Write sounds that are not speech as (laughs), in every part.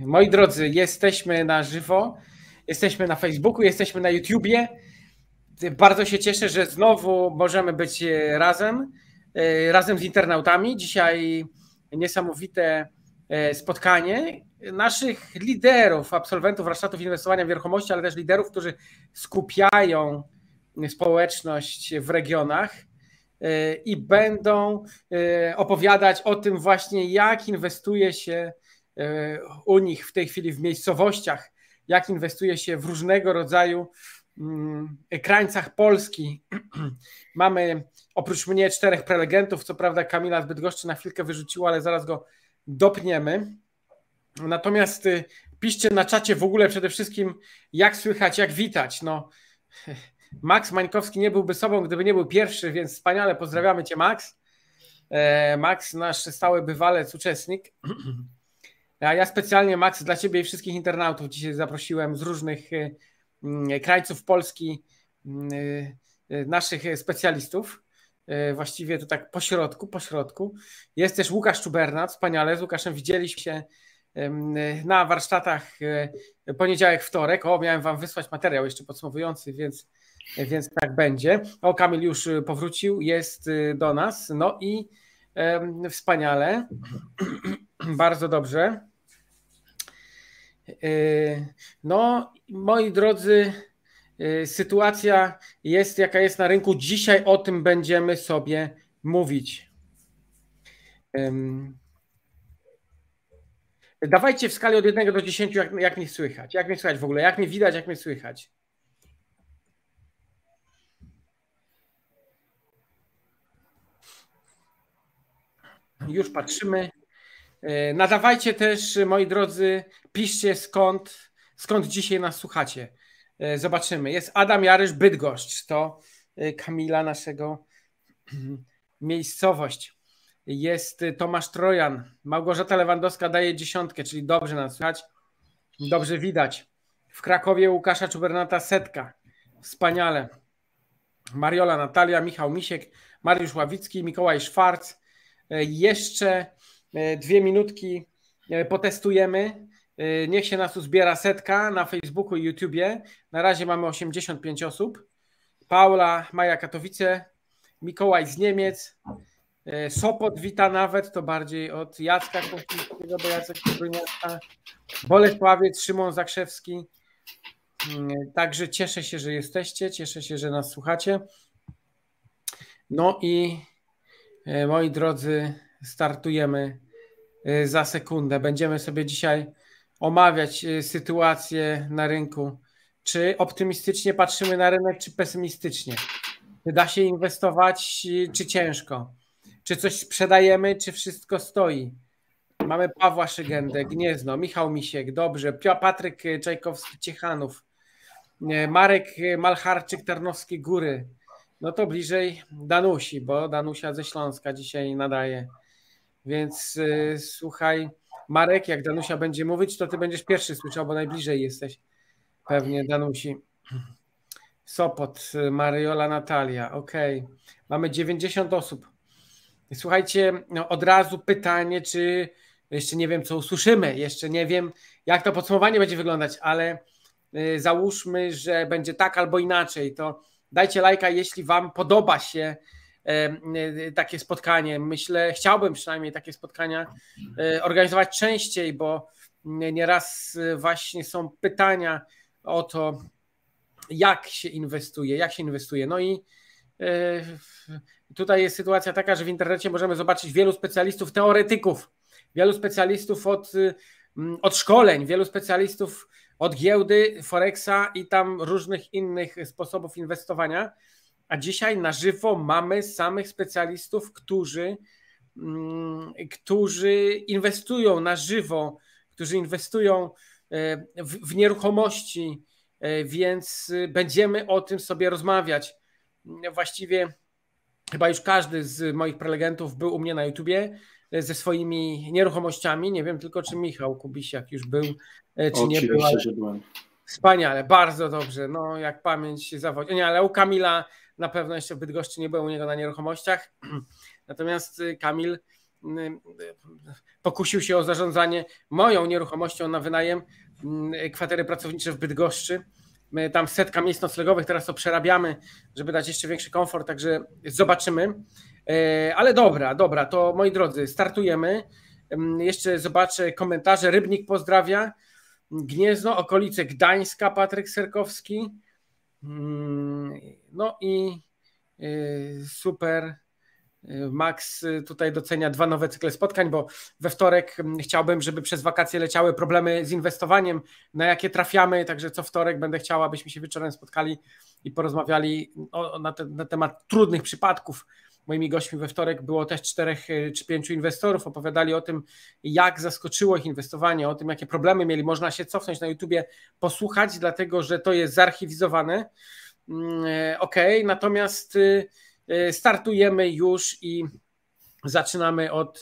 Moi drodzy, jesteśmy na żywo, jesteśmy na Facebooku, jesteśmy na YouTubie. Bardzo się cieszę, że znowu możemy być e, razem, e, razem z internautami. Dzisiaj niesamowite e, spotkanie naszych liderów, absolwentów warsztatów inwestowania w nieruchomości, ale też liderów, którzy skupiają społeczność w regionach i będą opowiadać o tym właśnie, jak inwestuje się u nich w tej chwili w miejscowościach, jak inwestuje się w różnego rodzaju mm, krańcach Polski. (clears throat) Mamy oprócz mnie czterech prelegentów, co prawda Kamila z Bydgoszczy na chwilkę wyrzuciła, ale zaraz go dopniemy. Natomiast y, piszcie na czacie w ogóle przede wszystkim, jak słychać, jak witać. No, (laughs) Max Mańkowski nie byłby sobą, gdyby nie był pierwszy, więc wspaniale pozdrawiamy Cię, Max. E, Max, nasz stały bywalec, uczestnik. (clears throat) A ja specjalnie, Max, dla Ciebie i wszystkich internautów dzisiaj zaprosiłem z różnych y, y, krańców Polski y, naszych specjalistów. Właściwie to tak po środku, po środku. Jest też Łukasz Czubernat, wspaniale. Z Łukaszem widzieliśmy się na warsztatach poniedziałek, wtorek. O, miałem Wam wysłać materiał jeszcze podsumowujący, więc, więc tak będzie. O, Kamil już powrócił, jest do nas. No i wspaniale. (clears throat) Bardzo dobrze. E, no, moi drodzy, e, sytuacja jest jaka jest na rynku. Dzisiaj o tym będziemy sobie mówić. Dawajcie w skali od 1 do 10, jak, jak mnie słychać. Jak mnie słychać w ogóle? Jak mnie widać, jak mnie słychać? Już patrzymy. E, nadawajcie też, moi drodzy, piszcie skąd, skąd dzisiaj nas słuchacie. E, zobaczymy. Jest Adam Jarysz Bydgoszcz, to e, Kamila naszego (clears throat) miejscowość. Jest Tomasz Trojan, Małgorzata Lewandowska daje dziesiątkę, czyli dobrze nas słuchać, dobrze widać. W Krakowie Łukasza Czubernata setka, wspaniale. Mariola Natalia, Michał Misiek, Mariusz Ławicki, Mikołaj Szwarc. Jeszcze dwie minutki e, potestujemy. E, niech się nas uzbiera setka na Facebooku i YouTubie. Na razie mamy 85 osób. Paula, Maja Katowice, Mikołaj z Niemiec, Sopot wita nawet, to bardziej od Jacka Kowalskiego do Jacek Bruniacka, Bolesławiec, Szymon Zakrzewski. Mm, także cieszę się, że jesteście, cieszę się, że nas słuchacie. No i moi drodzy, startujemy za sekundę. Będziemy sobie dzisiaj omawiać y, sytuację na rynku. Czy optymistycznie patrzymy na rynek, czy pesymistycznie? Czy da się inwestować, y, czy ciężko? Czy coś sprzedajemy, czy wszystko stoi? Mamy Pawła Szygendę, Gniezno, Michał Misiek, dobrze, Patryk Czajkowski, Ciechanów, Marek Malcharczyk, Tarnowskie Góry. No to bliżej Danusi, bo Danusia ze Śląska dzisiaj nadaje. Więc y, słuchaj, Marek, jak Danusia będzie mówić, to ty będziesz pierwszy słyszał, bo najbliżej jesteś. Pewnie Danusi. Sopot, y, Mariola Natalia, okej. Okay. Mamy 90 osób. Słuchajcie, no od razu pytanie, czy jeszcze nie wiem, co usłyszymy, jeszcze nie wiem, jak to podsumowanie będzie wyglądać, ale y, załóżmy, że będzie tak albo inaczej, to dajcie lajka, jeśli Wam podoba się takie spotkanie. Myślę, chciałbym przynajmniej takie spotkania e, organizować częściej, bo nieraz właśnie są pytania o to, jak się inwestuje, jak się inwestuje. No i e, tutaj jest sytuacja taka, że w internecie możemy zobaczyć wielu specjalistów, teoretyków, wielu specjalistów od, od szkoleń, wielu specjalistów od giełdy, Forexa i tam różnych innych sposobów inwestowania. A dzisiaj na żywo mamy samych specjalistów, którzy, mm, którzy inwestują na żywo, którzy inwestują e, w, w nieruchomości, e, więc będziemy o tym sobie rozmawiać. Właściwie chyba już każdy z moich prelegentów był u mnie na YouTubie e, ze swoimi nieruchomościami. Nie wiem tylko, czy Michał Kubisiak już był, czy Oczywiście, nie był. Wspaniale, bardzo dobrze. No, jak pamięć zawodzi. Nie, ale u Kamila na pewno jeszcze w Bydgoszczy nie byłem u niego na nieruchomościach. (clears throat) Natomiast y, Kamil pokusił się o zarządzanie moją nieruchomością na wynajem kwatery pracownicze w Bydgoszczy. My tam setka miejsc noclegowych, teraz to przerabiamy, żeby dać jeszcze większy komfort, także zobaczymy. Ale dobra, dobra, to moi drodzy, startujemy. Jeszcze zobaczę komentarze. Rybnik pozdrawia. Gniezno, okolice Gdańska, Patryk Serkowski. Mm, no i e, super. Max tutaj docenia dwa nowe cykle spotkań, bo we wtorek chciałbym, żeby przez wakacje leciały problemy z inwestowaniem, na jakie trafiamy, także co wtorek będę chciała, abyśmy się wieczorem spotkali i porozmawiali o, na, te, na temat trudnych przypadków. Moimi gośćmi we wtorek było też czterech e, czy pięciu inwestorów, opowiadali o tym, jak zaskoczyło ich inwestowanie, o tym, jakie problemy mieli. Można się cofnąć na YouTubie, posłuchać, dlatego że to jest zarchiwizowane. Mm, e, ok, natomiast y, E, startujemy już i zaczynamy od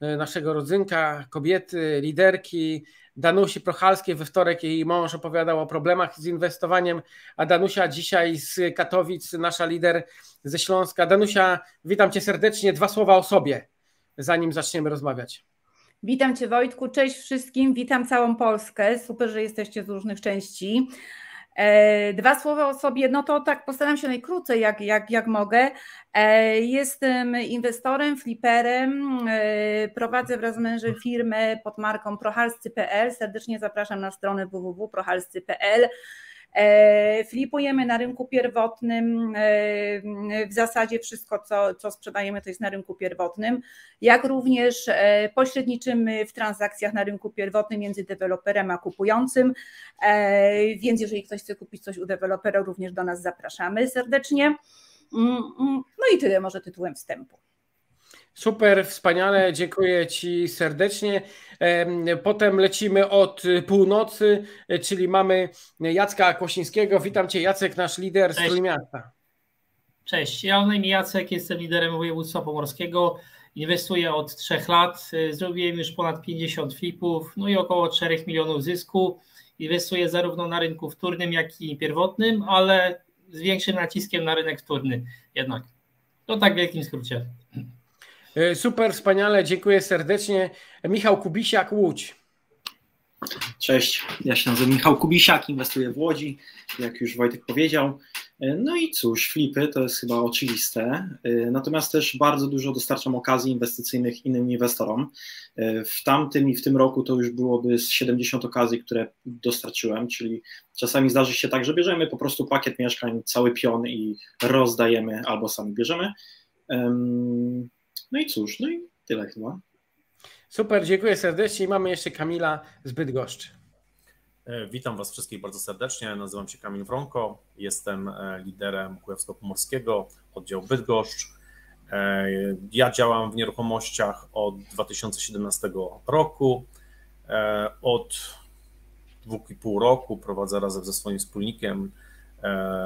e, naszego rodzynka, kobiety, liderki, Danusi Prochalskiej. We wtorek jej mąż opowiadał o problemach z inwestowaniem, a Danusia dzisiaj z Katowic, nasza lider ze Śląska. Danusia, witam cię serdecznie. Dwa słowa o sobie, zanim zaczniemy rozmawiać. Witam Cię Wojtku, cześć wszystkim, witam całą Polskę. Super, że jesteście z różnych części. E, dwa słowa o sobie, no to tak postaram się najkrócej, jak, jak, jak mogę. E, jestem inwestorem, fliperem, e, prowadzę wraz z mężem firmę pod marką prochalscy.pl. Serdecznie zapraszam na stronę www.prochalscy.pl. E, flipujemy na rynku pierwotnym, e, w zasadzie wszystko, co, co sprzedajemy, to jest na rynku pierwotnym, jak również e, pośredniczymy w transakcjach na rynku pierwotnym między deweloperem a kupującym, więc jeżeli ktoś chce kupić coś u dewelopera, również do nas zapraszamy serdecznie. Mm, mm. No i tyle może tytułem wstępu. Super, wspaniale, dziękuję Ci serdecznie. Potem lecimy od północy, czyli mamy Jacka Kłosińskiego. Witam Cię, Jacek, nasz lider Cześć. z Trójmiasta. Cześć, ja mam na imię Jacek, jestem liderem województwa pomorskiego. Inwestuję od trzech lat, zrobiłem już ponad 50 flipów, no i około 4 milionów zysku. Inwestuję zarówno na rynku wtórnym, jak i pierwotnym, ale z większym naciskiem na rynek wtórny jednak. To tak w wielkim skrócie. E, super, wspaniale, dziękuję serdecznie. Michał Kubisiak, Łódź. Cześć, ja się nazywam Michał Kubisiak, inwestuję w Łodzi, jak już Wojtek powiedział. E, no i cóż, flipy to jest chyba oczywiste, e, natomiast też bardzo dużo dostarczam okazji inwestycyjnych innym inwestorom. W tamtym i w tym roku to już byłoby z 70 okazji, które dostarczyłem, czyli czasami zdarzy się tak, że bierzemy po prostu pakiet mieszkań, cały pion i rozdajemy albo sami bierzemy. No i cóż, no i tyle chyba. Super, dziękuję serdecznie. I mamy jeszcze Kamila z Bydgoszczy. E, witam Was wszystkich bardzo serdecznie. Nazywam się Kamil Wronko. Jestem e, liderem Kujawsko-Pomorskiego, oddział Bydgoszcz. E, ja działam w nieruchomościach od 2017 roku. Od dwóch i pół roku prowadzę razem ze swoim wspólnikiem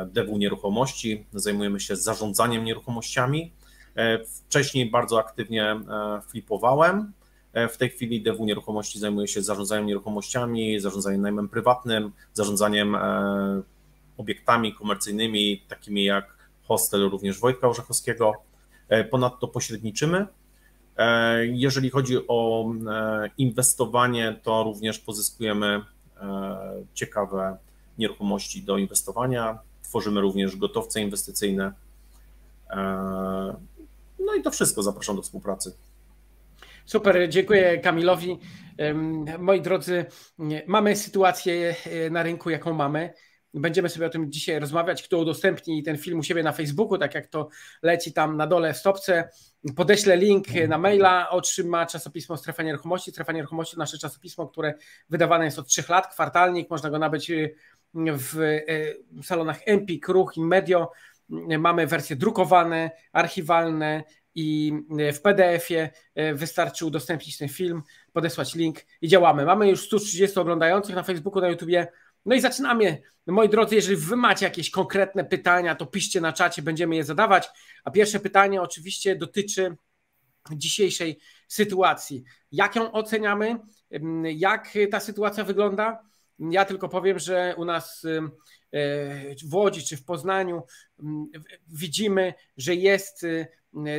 DW Nieruchomości. Zajmujemy się zarządzaniem nieruchomościami wcześniej bardzo aktywnie e, flipowałem. E, w tej chwili DW Nieruchomości zajmuje się zarządzaniem nieruchomościami, zarządzaniem najmem prywatnym, zarządzaniem obiektami komercyjnymi, takimi jak hostel również Wojtka Orzechowskiego. Ponadto pośredniczymy. Jeżeli chodzi o inwestowanie, to również pozyskujemy ciekawe nieruchomości do inwestowania. Tworzymy również gotowce inwestycyjne. No i to wszystko. Zapraszam do współpracy. Super, dziękuję Kamilowi. Moi drodzy, mamy sytuację e, na rynku, jaką mamy. Będziemy sobie o tym dzisiaj rozmawiać. Kto udostępni ten film u siebie na Facebooku, tak jak to leci tam na dole w stopce, podeślę link na maila, otrzyma czasopismo Strefa Nieruchomości. Strefa Nieruchomości to nasze czasopismo, które wydawane jest od trzech lat, kwartalnik, można go nabyć e, w e, salonach Empik, Ruch i Medio mamy wersje drukowane, archiwalne i w PDF-ie e, wystarczy udostępnić ten film, podesłać link i działamy. Mamy już 130 oglądających na Facebooku, na YouTubie. No i zaczynamy. Moi drodzy, jeżeli wy macie jakieś konkretne pytania, to piszcie na czacie, będziemy je zadawać. A pierwsze pytanie oczywiście dotyczy dzisiejszej sytuacji. Jak ją oceniamy? Jak ta sytuacja wygląda? Ja tylko powiem, że u nas w Łodzi czy w Poznaniu widzimy, że jest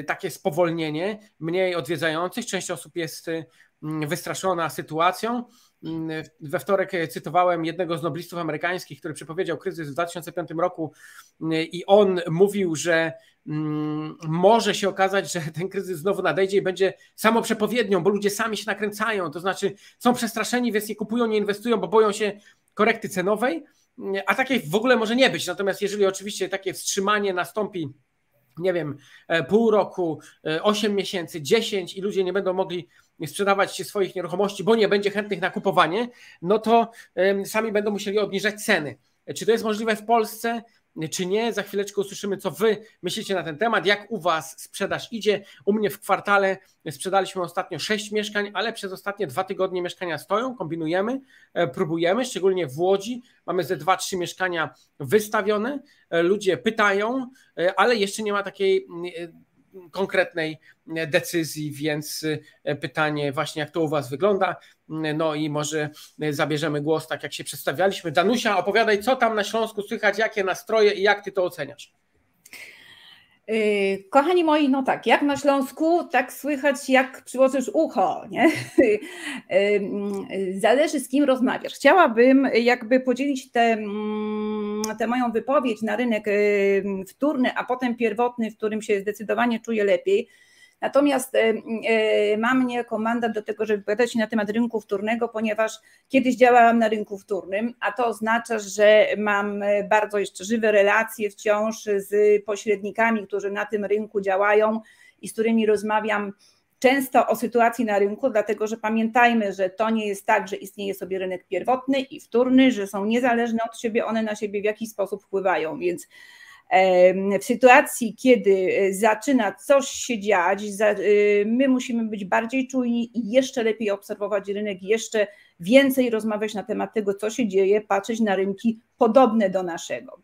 takie spowolnienie, mniej odwiedzających. Część osób jest wystraszona sytuacją. We wtorek cytowałem jednego z noblistów amerykańskich, który przepowiedział kryzys w 2005 roku i on mówił, że może się okazać, że ten kryzys znowu nadejdzie i będzie samo przepowiednią, bo ludzie sami się nakręcają, to znaczy są przestraszeni, więc nie kupują, nie inwestują, bo boją się korekty cenowej, a takiej w ogóle może nie być. Natomiast jeżeli oczywiście takie wstrzymanie nastąpi nie wiem, e, pół roku, 8 e, miesięcy, 10 i ludzie nie będą mogli sprzedawać swoich nieruchomości, bo nie będzie chętnych na kupowanie, no to sami będą musieli obniżać ceny. Czy to jest możliwe w Polsce? czy nie. Za chwileczkę usłyszymy, co Wy myślicie na ten temat, jak u Was sprzedaż idzie. U mnie w kwartale sprzedaliśmy ostatnio 6 mieszkań, ale przez ostatnie dwa tygodnie mieszkania stoją, kombinujemy, e, próbujemy, szczególnie w Łodzi. Mamy ze 2-3 mieszkania wystawione. E, ludzie pytają, e, ale jeszcze nie ma takiej konkretnej decyzji, więc e, pytanie właśnie jak to u Was wygląda, no i może zabierzemy głos tak jak się przedstawialiśmy. Danusia, opowiadaj co tam na Śląsku słychać, jakie nastroje i jak Ty to oceniasz? Y, kochani moi, no tak, jak na Śląsku, tak słychać, jak przyłożysz ucho, nie? (laughs) Y, zależy z kim rozmawiasz. Chciałabym jakby podzielić tę te moją wypowiedź na rynek y, wtórny, a potem pierwotny, w którym się zdecydowanie czuję lepiej, Natomiast e, e, mam niejako mandat do tego, żeby wypowiadać na temat rynku wtórnego, ponieważ kiedyś działałam na rynku wtórnym, a to oznacza, że mam bardzo jeszcze żywe relacje wciąż z pośrednikami, którzy na tym rynku działają i z którymi rozmawiam często o sytuacji na rynku, dlatego że pamiętajmy, że to nie jest tak, że istnieje sobie rynek pierwotny i wtórny, że są niezależne od siebie, one na siebie w jakiś sposób wpływają, więc w sytuacji, kiedy e, zaczyna coś się dziać, e, my musimy być bardziej czujni i jeszcze lepiej obserwować rynek, jeszcze więcej rozmawiać na temat tego, co się dzieje, patrzeć na rynki podobne do naszego.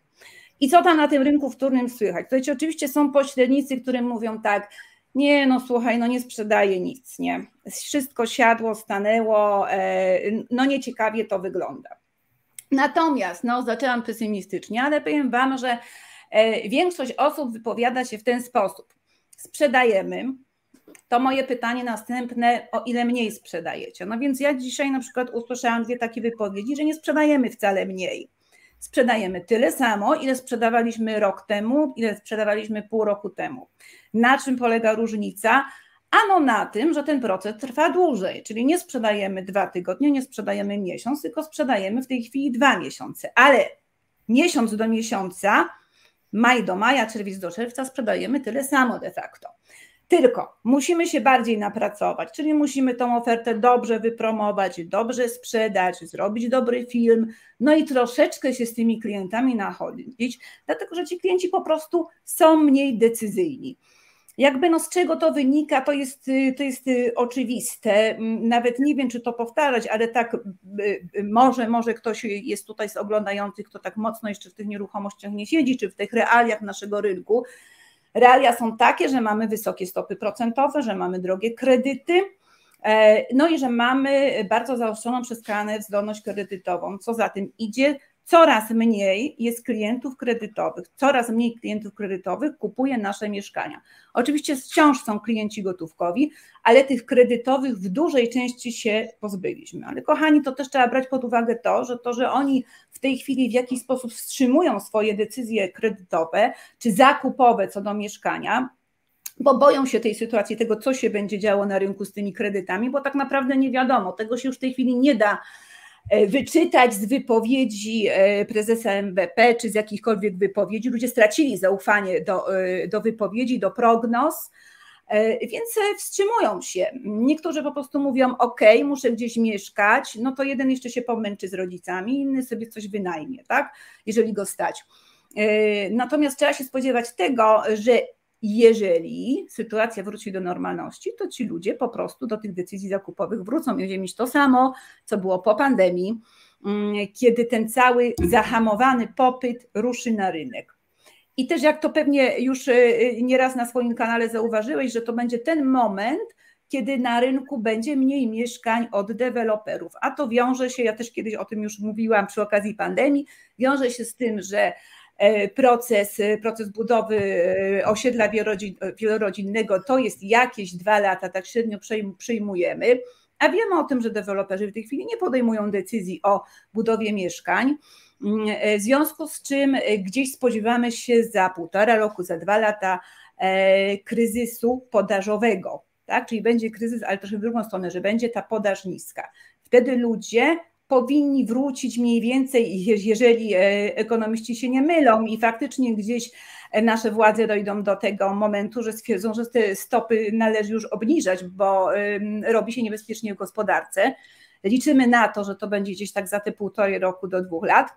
I co tam na tym rynku wtórnym słychać? Słuchajcie, oczywiście są pośrednicy, którzy mówią tak, nie, no słuchaj, no nie sprzedaje nic, nie. Wszystko siadło, stanęło, e, no nieciekawie to wygląda. Natomiast, no zaczęłam pesymistycznie, ale powiem Wam, że większość osób wypowiada się w ten sposób. Sprzedajemy. To moje pytanie następne, o ile mniej sprzedajecie? No więc ja dzisiaj na przykład usłyszałam dwie takie wypowiedzi, że nie sprzedajemy wcale mniej. Sprzedajemy tyle samo, ile sprzedawaliśmy rok temu, ile sprzedawaliśmy pół roku temu. Na czym polega różnica? Ano na tym, że ten proces trwa dłużej, czyli nie sprzedajemy dwa tygodnie, nie sprzedajemy miesiąc, tylko sprzedajemy w tej chwili dwa miesiące, ale miesiąc do miesiąca maj do maja, czerwiec do czerwca sprzedajemy tyle samo de facto. Tylko musimy się bardziej napracować, czyli musimy tą ofertę dobrze wypromować, dobrze sprzedać, zrobić dobry film, no i troszeczkę się z tymi klientami nachodzić, dlatego że ci klienci po prostu są mniej decyzyjni. Jakby no z czego to wynika, to jest, y, to jest y, oczywiste. Nawet nie wiem, czy to powtarzać, ale tak y, może, może ktoś jest tutaj z oglądających, kto tak mocno jeszcze w tych nieruchomościach nie siedzi, czy w tych realiach naszego rynku. Realia są takie, że mamy wysokie stopy procentowe, że mamy drogie kredyty, e, no i że mamy bardzo zaostrzoną przez KNF zdolność kredytową. Co za tym idzie, coraz mniej jest klientów kredytowych, coraz mniej klientów kredytowych kupuje nasze mieszkania. Oczywiście wciąż są klienci gotówkowi, ale tych kredytowych w dużej części się pozbyliśmy. Ale kochani, to też trzeba brać pod uwagę to, że to, że oni w tej chwili w jakiś sposób wstrzymują swoje decyzje kredytowe czy zakupowe co do mieszkania, bo boją się tej sytuacji, tego, co się będzie działo na rynku z tymi kredytami, bo tak naprawdę nie wiadomo, tego się już w tej chwili nie da wyczytać z wypowiedzi e, prezesa MBP czy z jakichkolwiek wypowiedzi. Ludzie stracili zaufanie do, e, do wypowiedzi, do prognoz, więc wstrzymują się. Niektórzy po prostu mówią: OK, muszę gdzieś mieszkać, no to jeden jeszcze się pomęczy z rodzicami, inny sobie coś wynajmie, tak, jeżeli go stać. Natomiast trzeba się spodziewać tego, że jeżeli sytuacja wróci do normalności, to ci ludzie po prostu do tych decyzji zakupowych wrócą. Będziemy mieć to samo, co było po pandemii, mm, kiedy ten cały zahamowany popyt ruszy na rynek. I też jak to pewnie już y, y, nieraz na swoim kanale zauważyłeś, że to będzie ten moment, kiedy na rynku będzie mniej mieszkań od deweloperów. A to wiąże się, ja też kiedyś o tym już mówiłam przy okazji pandemii, wiąże się z tym, że proces, proces budowy osiedla wielorodzinnego to jest jakieś dwa lata, tak średnio przyjmujemy. A wiemy o tym, że deweloperzy w tej chwili nie podejmują decyzji o budowie mieszkań. Mm, w związku z czym gdzieś spodziewamy się za półtora roku, za dwa lata kryzysu podażowego tak? Czyli będzie kryzys, ale też w drugą stronę, że będzie ta podaż niska. Wtedy ludzie powinni wrócić mniej więcej, jeżeli e, ekonomiści się nie mylą i faktycznie gdzieś e, nasze władze dojdą do tego momentu, że stwierdzą, że te stopy należy już obniżać, bo robi się niebezpiecznie w gospodarce. Liczymy na to, że to będzie gdzieś tak za te półtorej roku do dwóch lat.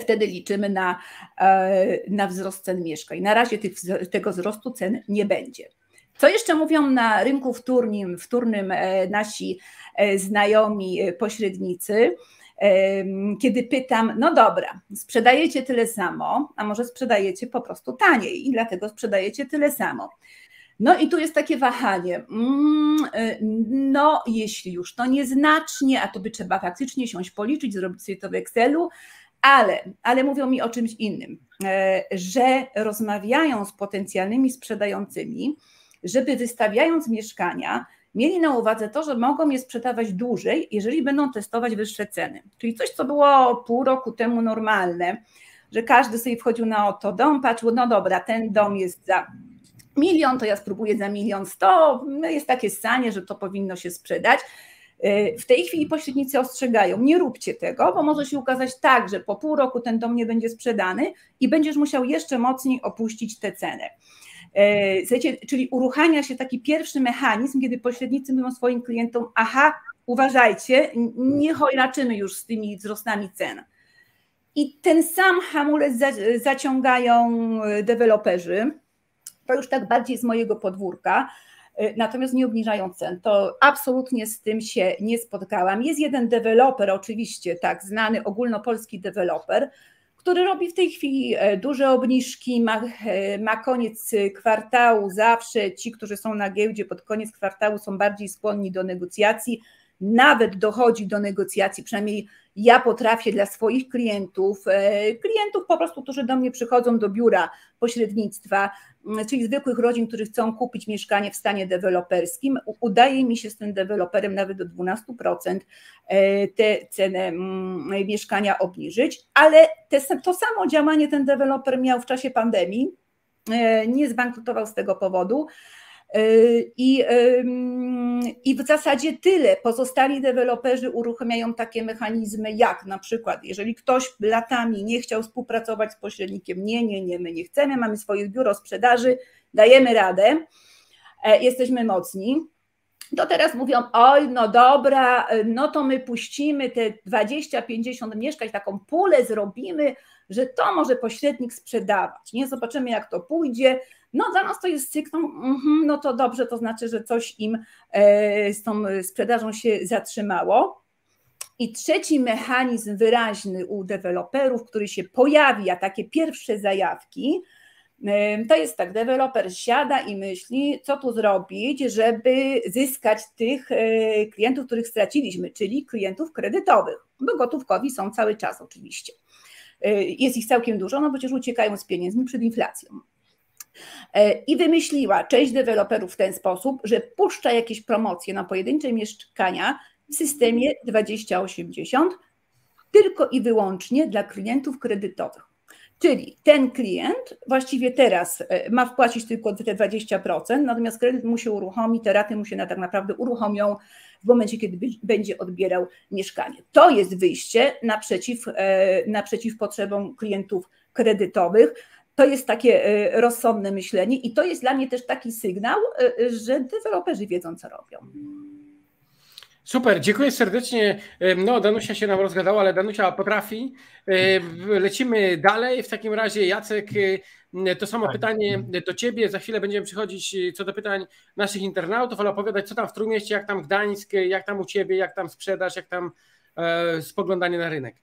Wtedy liczymy na, e, na wzrost cen mieszkań. Na razie tych, tego wzrostu cen nie będzie. Co jeszcze mówią na rynku wtórnym, wtórnym e, nasi e, znajomi e, pośrednicy? Kiedy pytam, no dobra, sprzedajecie tyle samo, a może sprzedajecie po prostu taniej i dlatego sprzedajecie tyle samo. No i tu jest takie wahanie. Mm, no, jeśli już to nieznacznie, a to by trzeba faktycznie siąść policzyć, zrobić sobie to w Excelu, ale, ale mówią mi o czymś innym, że rozmawiają z potencjalnymi sprzedającymi, żeby wystawiając mieszkania, mieli na uwadze to, że mogą je sprzedawać dłużej, jeżeli będą testować wyższe ceny. Czyli coś, co było pół roku temu normalne, że każdy sobie wchodził na oto dom, patrzył, no dobra, ten dom jest za milion, to ja spróbuję za milion sto, no jest takie stanie, że to powinno się sprzedać. W tej chwili pośrednicy ostrzegają, nie róbcie tego, bo może się ukazać tak, że po pół roku ten dom nie będzie sprzedany i będziesz musiał jeszcze mocniej opuścić tę cenę. E, słuchajcie, czyli uruchamia się taki pierwszy mechanizm, kiedy pośrednicy mówią swoim klientom, aha, uważajcie, nie chojraczymy już z tymi wzrostami cen. I ten sam hamulec zaciągają deweloperzy, to już tak bardziej z mojego podwórka, e, natomiast nie obniżają cen. To absolutnie z tym się nie spotkałam. Jest jeden deweloper, oczywiście, tak, znany ogólnopolski deweloper, który robi w tej chwili e, duże obniżki, ma, e, ma koniec kwartału, zawsze ci, którzy są na giełdzie pod koniec kwartału są bardziej skłonni do negocjacji, nawet dochodzi do negocjacji, przynajmniej ja potrafię dla swoich klientów, e, klientów po prostu, którzy do mnie przychodzą do biura pośrednictwa, czyli zwykłych rodzin, którzy chcą kupić mieszkanie w stanie deweloperskim, udaje mi się z tym deweloperem nawet do 12% e, tę cenę mieszkania obniżyć, ale to samo działanie ten deweloper miał w czasie pandemii, e, nie zbankrutował z tego powodu. I, I w zasadzie tyle. Pozostali deweloperzy uruchamiają takie mechanizmy, jak na przykład, jeżeli ktoś latami nie chciał współpracować z pośrednikiem, nie, nie, nie, my nie chcemy, mamy swoje biuro sprzedaży, dajemy radę, e, jesteśmy mocni. To teraz mówią, oj, no dobra, no to my puścimy te 20-50 mieszkań, taką pulę zrobimy, że to może pośrednik sprzedawać. Nie zobaczymy, jak to pójdzie no dla nas to jest cykl, no, no to dobrze, to znaczy, że coś im e, z tą sprzedażą się zatrzymało. I trzeci mechanizm wyraźny u deweloperów, który się pojawia, takie pierwsze zajawki, e, to jest tak, deweloper siada i myśli, co tu zrobić, żeby zyskać tych e, klientów, których straciliśmy, czyli klientów kredytowych, bo gotówkowi są cały czas oczywiście. Jest ich całkiem dużo, no przecież uciekają z pieniędzmi przed inflacją. E, I wymyśliła część deweloperów w ten sposób, że puszcza jakieś promocje na pojedyncze mieszkania w systemie 2080 tylko i wyłącznie dla klientów kredytowych. Czyli ten klient właściwie teraz e, ma wpłacić tylko te 20%, natomiast kredyt mu się uruchomi, te raty mu się tak naprawdę uruchomią w momencie, kiedy będzie odbierał mieszkanie. To jest wyjście naprzeciw, e, naprzeciw potrzebom klientów kredytowych to jest takie e, rozsądne myślenie i to jest dla mnie też taki sygnał, e, że deweloperzy wiedzą, co robią. Super, dziękuję serdecznie. No, Danusia się nam rozgadała, ale Danusia potrafi. Lecimy dalej. W takim razie, Jacek, to samo tak. pytanie do Ciebie. Za chwilę będziemy przychodzić co do pytań naszych internautów, ale opowiadać, co tam w Trójmieście, jak tam Gdańsk, jak tam u Ciebie, jak tam sprzedaż, jak tam e, spoglądanie na rynek.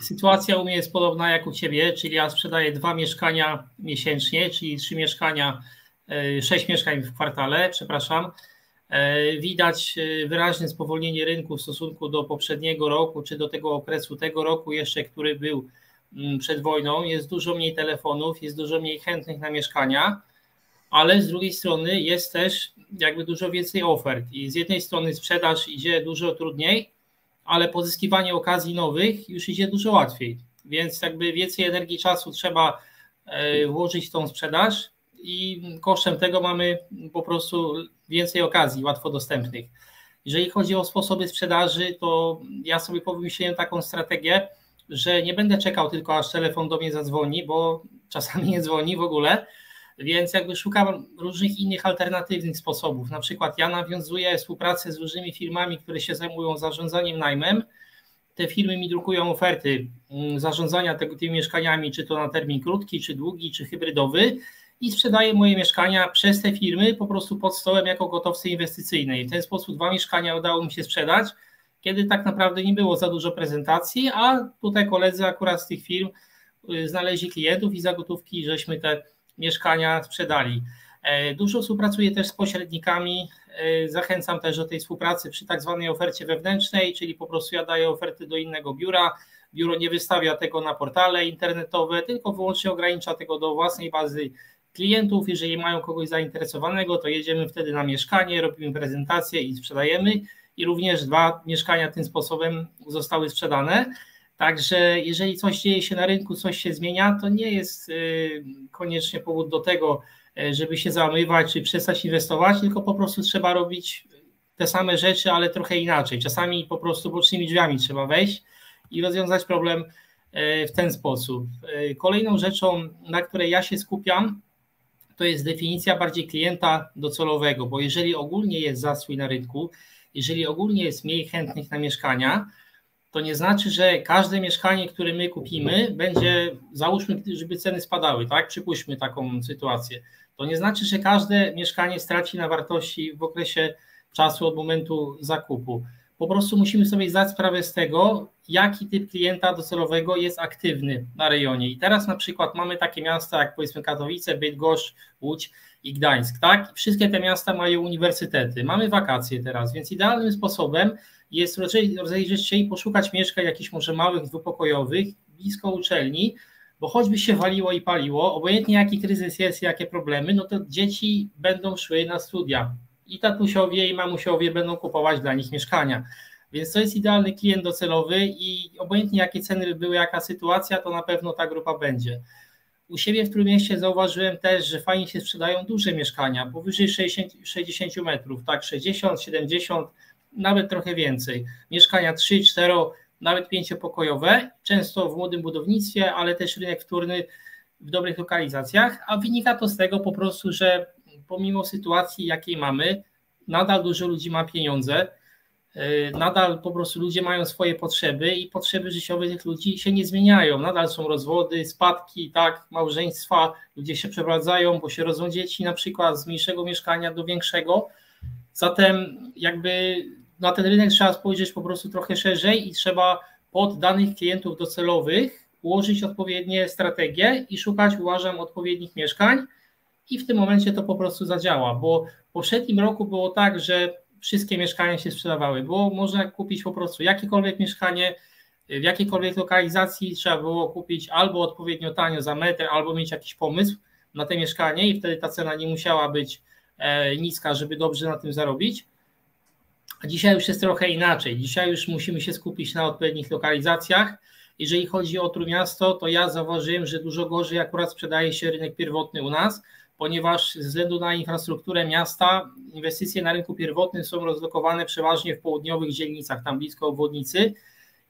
Sytuacja u mnie jest podobna jak u Ciebie, czyli ja sprzedaję dwa mieszkania miesięcznie, czyli trzy mieszkania, e, sześć mieszkań w kwartale, przepraszam. E, widać e, wyraźne spowolnienie rynku w stosunku do poprzedniego roku, czy do tego okresu tego roku jeszcze, który był przed wojną, jest dużo mniej telefonów, jest dużo mniej chętnych na mieszkania, ale z drugiej strony jest też jakby dużo więcej ofert. I z jednej strony sprzedaż idzie dużo trudniej, ale pozyskiwanie okazji nowych już idzie dużo łatwiej, więc jakby więcej energii, czasu trzeba e, włożyć w tą sprzedaż i kosztem tego mamy po prostu więcej okazji łatwo dostępnych. Jeżeli chodzi o sposoby sprzedaży, to ja sobie pomyślałem taką strategię, że nie będę czekał tylko aż telefon do mnie zadzwoni, bo czasami nie dzwoni w ogóle, więc jakby szukam różnych innych alternatywnych sposobów. Na przykład ja nawiązuję współpracę z różnymi firmami, które się zajmują zarządzaniem najmem. Te firmy mi drukują oferty mm, zarządzania tymi mieszkaniami, czy to na termin krótki, czy długi, czy hybrydowy i sprzedaję moje mieszkania przez te firmy po prostu pod stołem jako gotowce inwestycyjne. I w ten sposób dwa mieszkania udało mi się sprzedać, kiedy tak naprawdę nie było za dużo prezentacji, a tutaj koledzy akurat z tych firm y, znaleźli klientów i za gotówki żeśmy te mieszkania sprzedali. E, dużo współpracuję też z pośrednikami. E, zachęcam też do tej współpracy przy tak zwanej ofercie wewnętrznej, czyli po prostu ja daję oferty do innego biura. Biuro nie wystawia tego na portale internetowe, tylko wyłącznie ogranicza tego do własnej bazy klientów. Jeżeli mają kogoś zainteresowanego, to jedziemy wtedy na mieszkanie, robimy prezentację i sprzedajemy. I również dwa mieszkania tym sposobem zostały sprzedane. Także jeżeli coś dzieje się na rynku, coś się zmienia, to nie jest y, koniecznie powód do tego, y, żeby się załamywać czy przestać inwestować, tylko po prostu trzeba robić te same rzeczy, ale trochę inaczej. Czasami po prostu bocznymi drzwiami trzeba wejść i rozwiązać problem y, w ten sposób. Kolejną rzeczą, na której ja się skupiam, to jest definicja bardziej klienta docelowego, bo jeżeli ogólnie jest zastój na rynku, jeżeli ogólnie jest mniej chętnych na mieszkania, to nie znaczy, że każde mieszkanie, które my kupimy, będzie, załóżmy, żeby ceny spadały, tak? Przypuśćmy taką sytuację. To nie znaczy, że każde mieszkanie straci na wartości w okresie czasu od momentu zakupu. Po prostu musimy sobie zdać sprawę z tego, jaki typ klienta docelowego jest aktywny na rejonie. I teraz na przykład mamy takie miasta jak powiedzmy Katowice, Bydgoszcz, Łódź i Gdańsk, tak? Wszystkie te miasta mają uniwersytety, mamy wakacje teraz, więc idealnym sposobem jest rozejrzeć się i poszukać mieszkań jakichś może małych, dwupokojowych, blisko uczelni, bo choćby się waliło i paliło, obojętnie jaki kryzys jest, jakie problemy, no to dzieci będą szły na studia i tatusiowie i mamusiowie będą kupować dla nich mieszkania. Więc to jest idealny klient docelowy i obojętnie jakie ceny by były, jaka sytuacja, to na pewno ta grupa będzie. U siebie w Trójmieście zauważyłem też, że fajnie się sprzedają duże mieszkania, powyżej 60, 60 metrów, tak 60, 70, nawet trochę więcej. Mieszkania 3, 4, nawet pięciopokojowe, często w młodym budownictwie, ale też rynek wtórny w dobrych lokalizacjach, a wynika to z tego po prostu, że pomimo sytuacji, jakiej mamy, nadal dużo ludzi ma pieniądze, nadal po prostu ludzie mają swoje potrzeby i potrzeby życiowe tych ludzi się nie zmieniają. Nadal są rozwody, spadki, tak, małżeństwa, ludzie się przeprowadzają, bo się rodzą dzieci na przykład z mniejszego mieszkania do większego. Zatem jakby na ten rynek trzeba spojrzeć po prostu trochę szerzej i trzeba pod danych klientów docelowych ułożyć odpowiednie strategie i szukać, uważam, odpowiednich mieszkań i w tym momencie to po prostu zadziała, bo w poprzednim roku było tak, że wszystkie mieszkania się sprzedawały. Było można kupić po prostu jakiekolwiek mieszkanie, w jakiejkolwiek lokalizacji trzeba było kupić albo odpowiednio tanio za metr, albo mieć jakiś pomysł na te mieszkanie i wtedy ta cena nie musiała być e, niska, żeby dobrze na tym zarobić. A dzisiaj już jest trochę inaczej. Dzisiaj już musimy się skupić na odpowiednich lokalizacjach. Jeżeli chodzi o Trójmiasto, to ja zauważyłem, że dużo gorzej akurat sprzedaje się rynek pierwotny u nas, ponieważ ze względu na infrastrukturę miasta inwestycje na rynku pierwotnym są rozlokowane przeważnie w południowych dzielnicach, tam blisko obwodnicy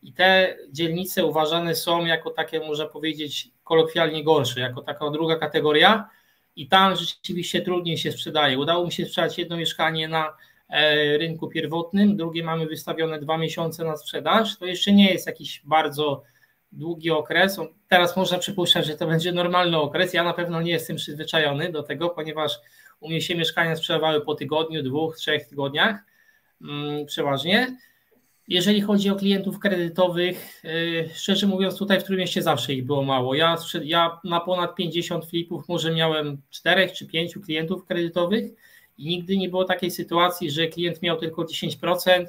i te dzielnice uważane są jako takie, można powiedzieć, kolokwialnie gorsze, jako taka druga kategoria i tam rzeczywiście trudniej się sprzedaje. Udało mi się sprzedać jedno mieszkanie na e, rynku pierwotnym, drugie mamy wystawione dwa miesiące na sprzedaż. To jeszcze nie jest jakiś bardzo długi okres. Teraz można przypuszczać, że to będzie normalny okres. Ja na pewno nie jestem przyzwyczajony do tego, ponieważ u mnie się mieszkania sprzedawały po tygodniu, dwóch, trzech tygodniach mm, przeważnie. Jeżeli chodzi o klientów kredytowych, yy, szczerze mówiąc, tutaj w Trójmieście zawsze ich było mało. Ja, ja na ponad 50 flipów może miałem czterech czy pięciu klientów kredytowych i nigdy nie było takiej sytuacji, że klient miał tylko 10% i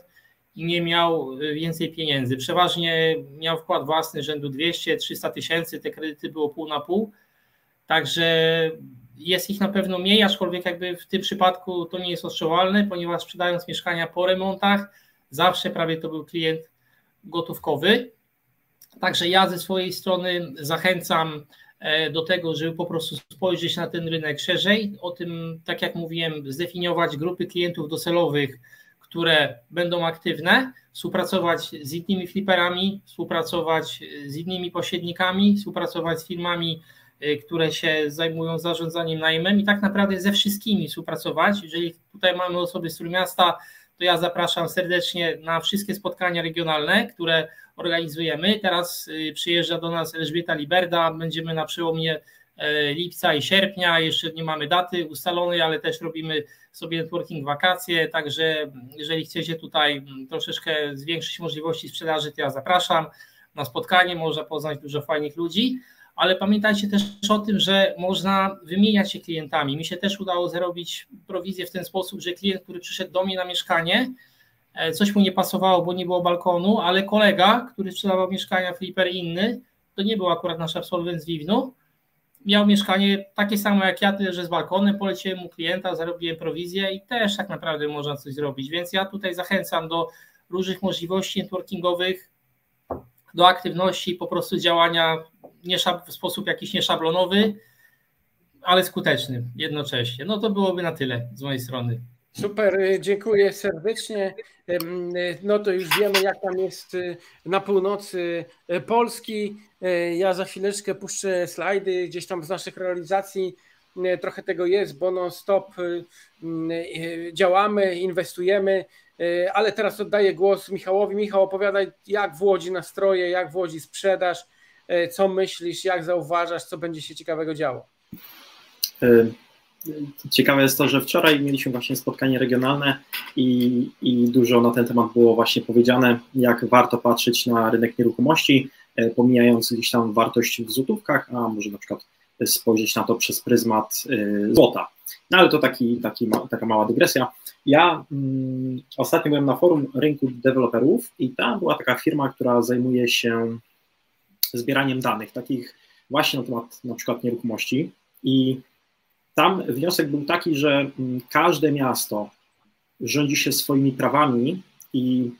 nie miał więcej pieniędzy. Przeważnie miał wkład własny rzędu 200-300 tysięcy, te kredyty było pół na pół, także jest ich na pewno mniej, aczkolwiek jakby w tym przypadku to nie jest odczuwalne, ponieważ sprzedając mieszkania po remontach, zawsze prawie to był klient gotówkowy. Także ja ze swojej strony zachęcam e, do tego, żeby po prostu spojrzeć na ten rynek szerzej. O tym, tak jak mówiłem, zdefiniować grupy klientów docelowych, które będą aktywne, współpracować z innymi fliperami, współpracować z innymi pośrednikami, współpracować z firmami, y, które się zajmują zarządzaniem najmem i tak naprawdę ze wszystkimi współpracować. Jeżeli tutaj mamy osoby z Trójmiasta, to ja zapraszam serdecznie na wszystkie spotkania regionalne, które organizujemy. Teraz y, przyjeżdża do nas Elżbieta Liberda, będziemy na przełomie e, lipca i sierpnia, jeszcze nie mamy daty ustalonej, ale też robimy sobie networking wakacje, także jeżeli chcecie tutaj troszeczkę zwiększyć możliwości sprzedaży, to ja zapraszam na spotkanie, można poznać dużo fajnych ludzi, ale pamiętajcie też o tym, że można wymieniać się klientami. Mi się też udało zarobić prowizję w ten sposób, że klient, który przyszedł do mnie na mieszkanie, e, coś mu nie pasowało, bo nie było balkonu, ale kolega, który sprzedawał mieszkania flipper inny, to nie był akurat nasz absolwent z Wiwnu, miał mieszkanie takie samo jak ja, tyle że z balkonem, poleciłem mu klienta, zarobiłem prowizję i też tak naprawdę można coś zrobić. Więc ja tutaj zachęcam do różnych możliwości networkingowych, do aktywności, po prostu działania nie w sposób jakiś nieszablonowy, ale skuteczny jednocześnie. No to byłoby na tyle z mojej strony. Super, y, dziękuję serdecznie. Y, no to już wiemy, jak tam jest y, na północy Polski. Ja za chwileczkę puszczę slajdy gdzieś tam z naszych realizacji. Trochę tego jest, bo non-stop działamy, inwestujemy, ale teraz oddaję głos Michałowi. Michał, opowiadaj, jak w Łodzi nastroje, jak w Łodzi sprzedaż, co myślisz, jak zauważasz, co będzie się ciekawego działo. Ciekawe jest to, że wczoraj mieliśmy właśnie spotkanie regionalne i, i dużo na ten temat było właśnie powiedziane, jak warto patrzeć na rynek nieruchomości, e, pomijając gdzieś tam wartość w złotówkach, a może na przykład spojrzeć na to przez pryzmat e, złota. No ale to taki, taki, taka mała dygresja. Ja mm, ostatnio byłem na forum rynku deweloperów i tam była taka firma, która zajmuje się zbieraniem danych, takich właśnie na temat na przykład nieruchomości i tam wniosek był taki, że mm, każde miasto rządzi się swoimi prawami i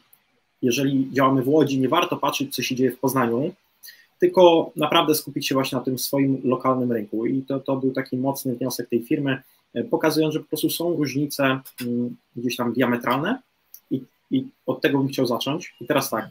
jeżeli działamy w Łodzi, nie warto patrzeć, co się dzieje w Poznaniu, tylko naprawdę skupić się właśnie na tym swoim lokalnym rynku. I to, to był taki mocny wniosek tej firmy, e, pokazując, że po prostu są różnice mm, gdzieś tam diametralne i, i od tego bym chciał zacząć. I teraz tak,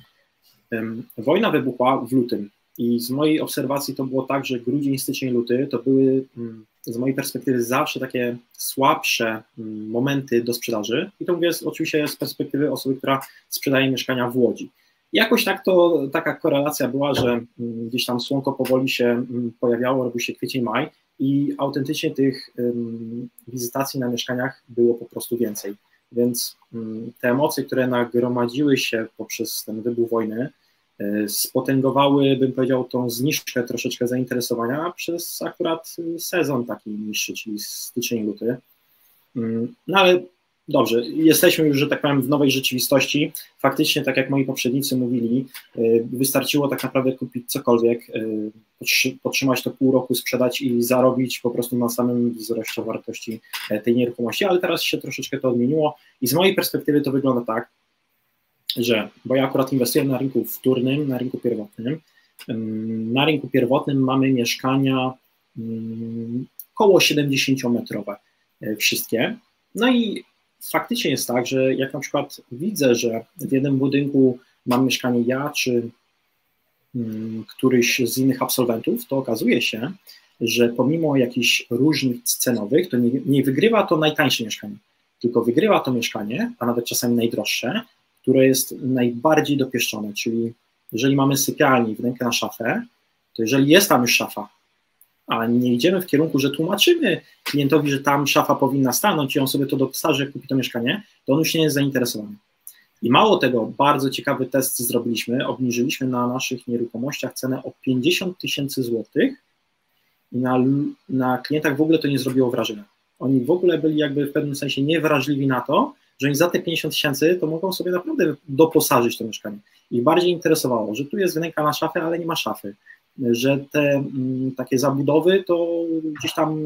wojna wybuchła w lutym i z mojej obserwacji to było tak, że grudzień, styczeń, luty to były mm, z mojej perspektywy zawsze takie słabsze mm, momenty do sprzedaży. I to mówię oczywiście z perspektywy osoby, która sprzedaje mieszkania w Łodzi. Jakoś tak to, taka korelacja była, że mm, gdzieś tam słonko powoli się pojawiało, robił się kwiecień, maj i autentycznie tych wizytacji na mieszkaniach było po prostu więcej. Więc te emocje, które nagromadziły się poprzez ten wybuch wojny, spotęgowały, bym powiedział, tą zniżkę troszeczkę zainteresowania przez akurat sezon taki niższy, czyli styczeń, luty. Mm, no ale dobrze, jesteśmy już, że tak powiem, w nowej rzeczywistości. Faktycznie, tak jak moi poprzednicy mówili, e, wystarczyło tak naprawdę kupić cokolwiek, e, podtrzymać to pół roku, sprzedać i zarobić po prostu na samym wzroście wartości tej nieruchomości, ale teraz się troszeczkę to odmieniło i z mojej perspektywy to wygląda tak, że, bo ja akurat inwestuję na rynku wtórnym, na rynku pierwotnym. Na rynku pierwotnym mamy mieszkania około 70-metrowe e, wszystkie. No i faktycznie jest tak, że jak na przykład widzę, że w jednym budynku mam mieszkanie ja, czy któryś z innych absolwentów, to okazuje się, że pomimo jakichś różnic cenowych, to nie, nie wygrywa to najtańsze mieszkanie, tylko wygrywa to mieszkanie, a nawet czasami najdroższe, które jest najbardziej dopieszczone, czyli jeżeli mamy sypialnię i wnękę na szafę, to jeżeli jest tam już szafa, a nie idziemy w kierunku, że tłumaczymy klientowi, że tam szafa powinna stanąć i on sobie to dostarzy, jak kupi to mieszkanie, to on już nie jest zainteresowany. I mało tego, bardzo ciekawy test zrobiliśmy, obniżyliśmy na naszych nieruchomościach cenę o 50 tysięcy złotych i na, na klientach w ogóle to nie zrobiło wrażenia. Oni w ogóle byli jakby w pewnym sensie niewrażliwi na to, że oni za te 50 tysięcy to mogą sobie naprawdę doposażyć to mieszkanie. Ich bardziej interesowało, że tu jest wnęka na szafę, ale nie ma szafy, że te m, takie zabudowy to gdzieś tam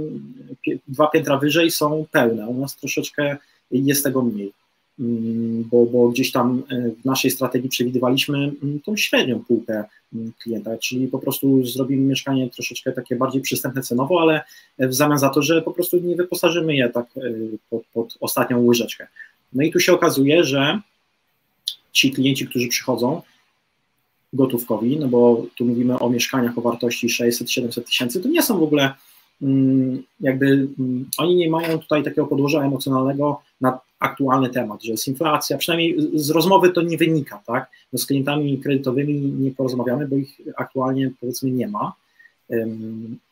dwa piętra wyżej są pełne, u nas troszeczkę jest tego mniej. Mm, bo, bo gdzieś tam e, w naszej strategii przewidywaliśmy mm, tą średnią półkę mm, klienta, czyli po prostu zrobimy mieszkanie troszeczkę takie bardziej przystępne cenowo, ale w zamian za to, że po prostu nie wyposażymy je tak e, pod, pod ostatnią łyżeczkę. No i tu się okazuje, że ci klienci, którzy przychodzą gotówkowi, no bo tu mówimy o mieszkaniach o wartości 600-700 tysięcy, to nie są w ogóle jakby, oni nie mają tutaj takiego podłoża emocjonalnego na aktualny temat, że jest inflacja, przynajmniej z rozmowy to nie wynika, tak? No z klientami kredytowymi nie porozmawiamy, bo ich aktualnie powiedzmy nie ma.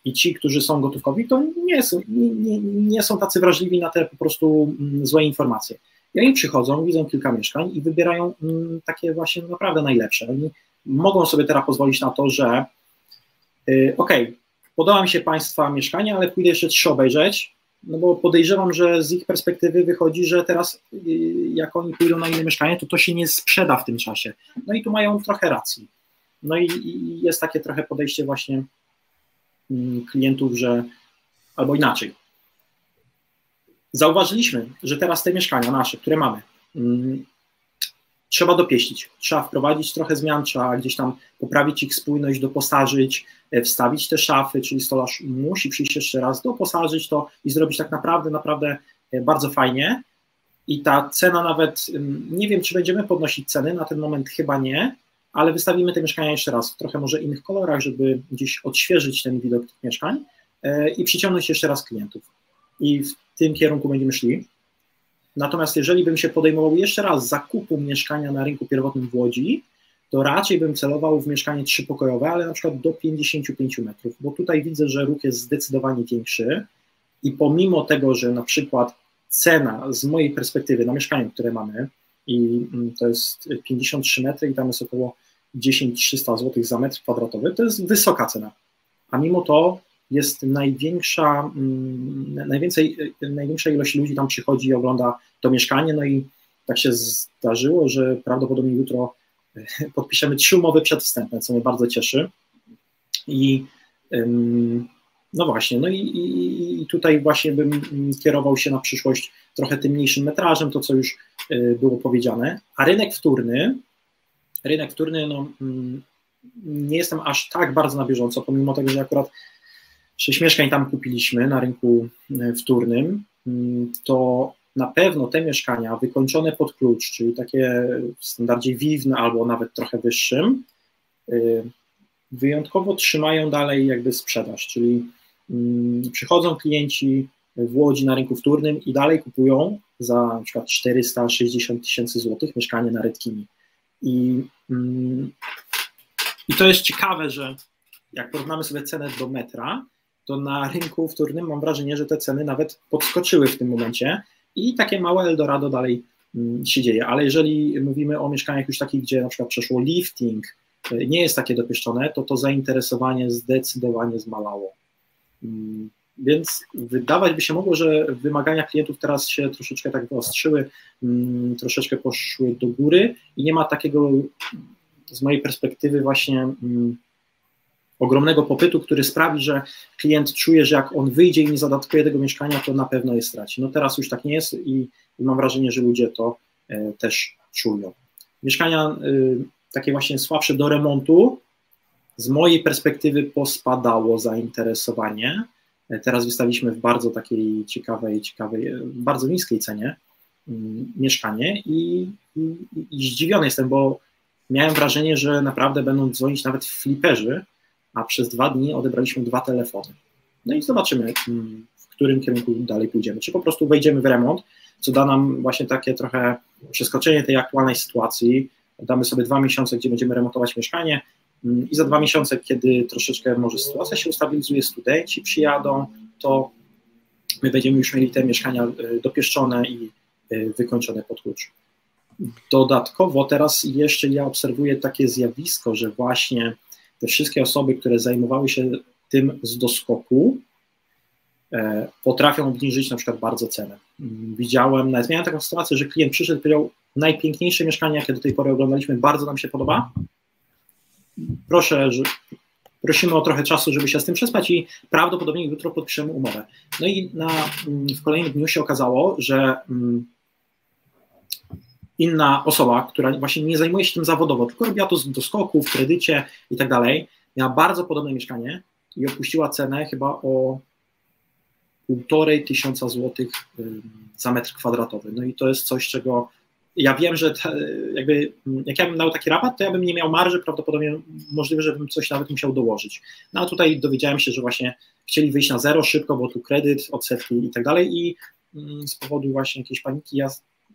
I ci, którzy są gotówkowi, to nie są, nie, nie, nie są tacy wrażliwi na te po prostu mm, złe informacje. I oni przychodzą, widzą kilka mieszkań i wybierają mm, takie właśnie naprawdę najlepsze. Oni mogą sobie teraz pozwolić na to, że y, okej, okay, podoba mi się Państwa mieszkanie, ale pójdę jeszcze trzy obejrzeć, no bo podejrzewam, że z ich perspektywy wychodzi, że teraz y, jak oni pójdą na inne mieszkanie, to to się nie sprzeda w tym czasie. No i tu mają trochę racji. No i, i jest takie trochę podejście właśnie mm, klientów, że albo inaczej. Zauważyliśmy, że teraz te mieszkania nasze, które mamy, mm, trzeba dopieścić, trzeba wprowadzić trochę zmian, trzeba gdzieś tam poprawić ich spójność, doposażyć, e, wstawić te szafy, czyli stolarz musi przyjść jeszcze raz, doposażyć to i zrobić tak naprawdę, naprawdę e, bardzo fajnie. I ta cena nawet, nie wiem, czy będziemy podnosić ceny, na ten moment chyba nie, ale wystawimy te mieszkania jeszcze raz w trochę może innych kolorach, żeby gdzieś odświeżyć ten widok tych mieszkań e, i przyciągnąć jeszcze raz klientów. I tym kierunku będziemy szli. Natomiast jeżeli bym się podejmował jeszcze raz zakupu mieszkania na rynku pierwotnym w Łodzi, to raczej bym celował w mieszkanie trzypokojowe, ale na przykład do 55 metrów, bo tutaj widzę, że ruch jest zdecydowanie większy i pomimo tego, że na przykład cena z mojej perspektywy na mieszkaniu, które mamy, i mm, to jest 53 metry i tam jest około 10-300 zł za metr kwadratowy, to jest wysoka cena. A mimo to jest największa, mm, najwięcej, największa ilość ludzi tam przychodzi i ogląda to mieszkanie, no i tak się zdarzyło, że prawdopodobnie jutro e, podpiszemy trzy umowy przedwstępne, co mnie bardzo cieszy. I no właśnie, no i, i, tutaj właśnie bym kierował się na przyszłość trochę tym mniejszym metrażem, to co już e, było powiedziane, a rynek wtórny, rynek wtórny, no mm, nie jestem aż tak bardzo na bieżąco, pomimo tego, że akurat sześć mieszkań tam kupiliśmy na rynku e, wtórnym, mm, to na pewno te mieszkania wykończone pod klucz, czyli takie w standardzie WIWN albo nawet trochę wyższym, e, wyjątkowo trzymają dalej jakby sprzedaż, czyli mm, przychodzą klienci w Łodzi na rynku wtórnym i dalej kupują za na przykład 460 tysięcy złotych mieszkanie na Redkimi. I, mm, I to jest ciekawe, że jak porównamy sobie cenę do metra, to na rynku wtórnym mam wrażenie, że te ceny nawet podskoczyły w tym momencie i takie małe Eldorado dalej mm, się dzieje. Ale jeżeli mówimy o mieszkaniach już takich, gdzie na przykład przeszło lifting, y, nie jest takie dopieszczone, to to zainteresowanie zdecydowanie zmalało. Mm, więc wydawać by się mogło, że wymagania klientów teraz się troszeczkę tak wyostrzyły, mm, troszeczkę poszły do góry i nie ma takiego z mojej perspektywy właśnie ogromnego popytu, który sprawi, że klient czuje, że jak on wyjdzie i nie zadatkuje tego mieszkania, to na pewno je straci. No teraz już tak nie jest i, mam wrażenie, że ludzie to e, też czują. Mieszkania e, takie właśnie słabsze do remontu, z mojej perspektywy pospadało zainteresowanie. E, teraz wystawiliśmy w bardzo takiej ciekawej, ciekawej, bardzo niskiej cenie mm, mieszkanie i, i, i zdziwiony jestem, bo miałem wrażenie, że naprawdę będą dzwonić nawet fliperzy, a przez dwa dni odebraliśmy dwa telefony. No i zobaczymy, mm, w którym kierunku dalej pójdziemy. Czy po prostu wejdziemy w remont, co da nam właśnie takie trochę przeskoczenie tej aktualnej sytuacji. Damy sobie dwa miesiące, gdzie będziemy remontować mieszkanie mm, i za dwa miesiące, kiedy troszeczkę może sytuacja się ustabilizuje, studenci przyjadą, to my będziemy już mieli te mieszkania y, dopieszczone i y, wykończone pod klucz. Dodatkowo teraz jeszcze ja obserwuję takie zjawisko, że właśnie te wszystkie osoby, które zajmowały się tym z doskoku, e, potrafią obniżyć na przykład bardzo cenę. Mm, widziałem, nawet miałem taką sytuację, że klient przyszedł i powiedział, najpiękniejsze mieszkanie, jakie do tej pory oglądaliśmy, bardzo nam się podoba. Proszę, że, prosimy o trochę czasu, żeby się z tym przespać i prawdopodobnie jutro podpiszemy umowę. No i na, mm, w kolejnym dniu się okazało, że inna osoba, która właśnie nie zajmuje się tym zawodowo, tylko robiła to do skoku, w kredycie i tak dalej, miała bardzo podobne mieszkanie i opuściła cenę chyba o półtorej tysiąca złotych za metr kwadratowy. No i to jest coś, czego ja wiem, że te, jakby, jak ja bym dał taki rabat, to ja bym nie miał marży, prawdopodobnie możliwe, żebym coś nawet musiał dołożyć. No a tutaj dowiedziałem się, że właśnie chcieli wyjść na zero szybko, bo tu kredyt, odsetki i tak dalej i mm, z powodu właśnie jakiejś paniki ja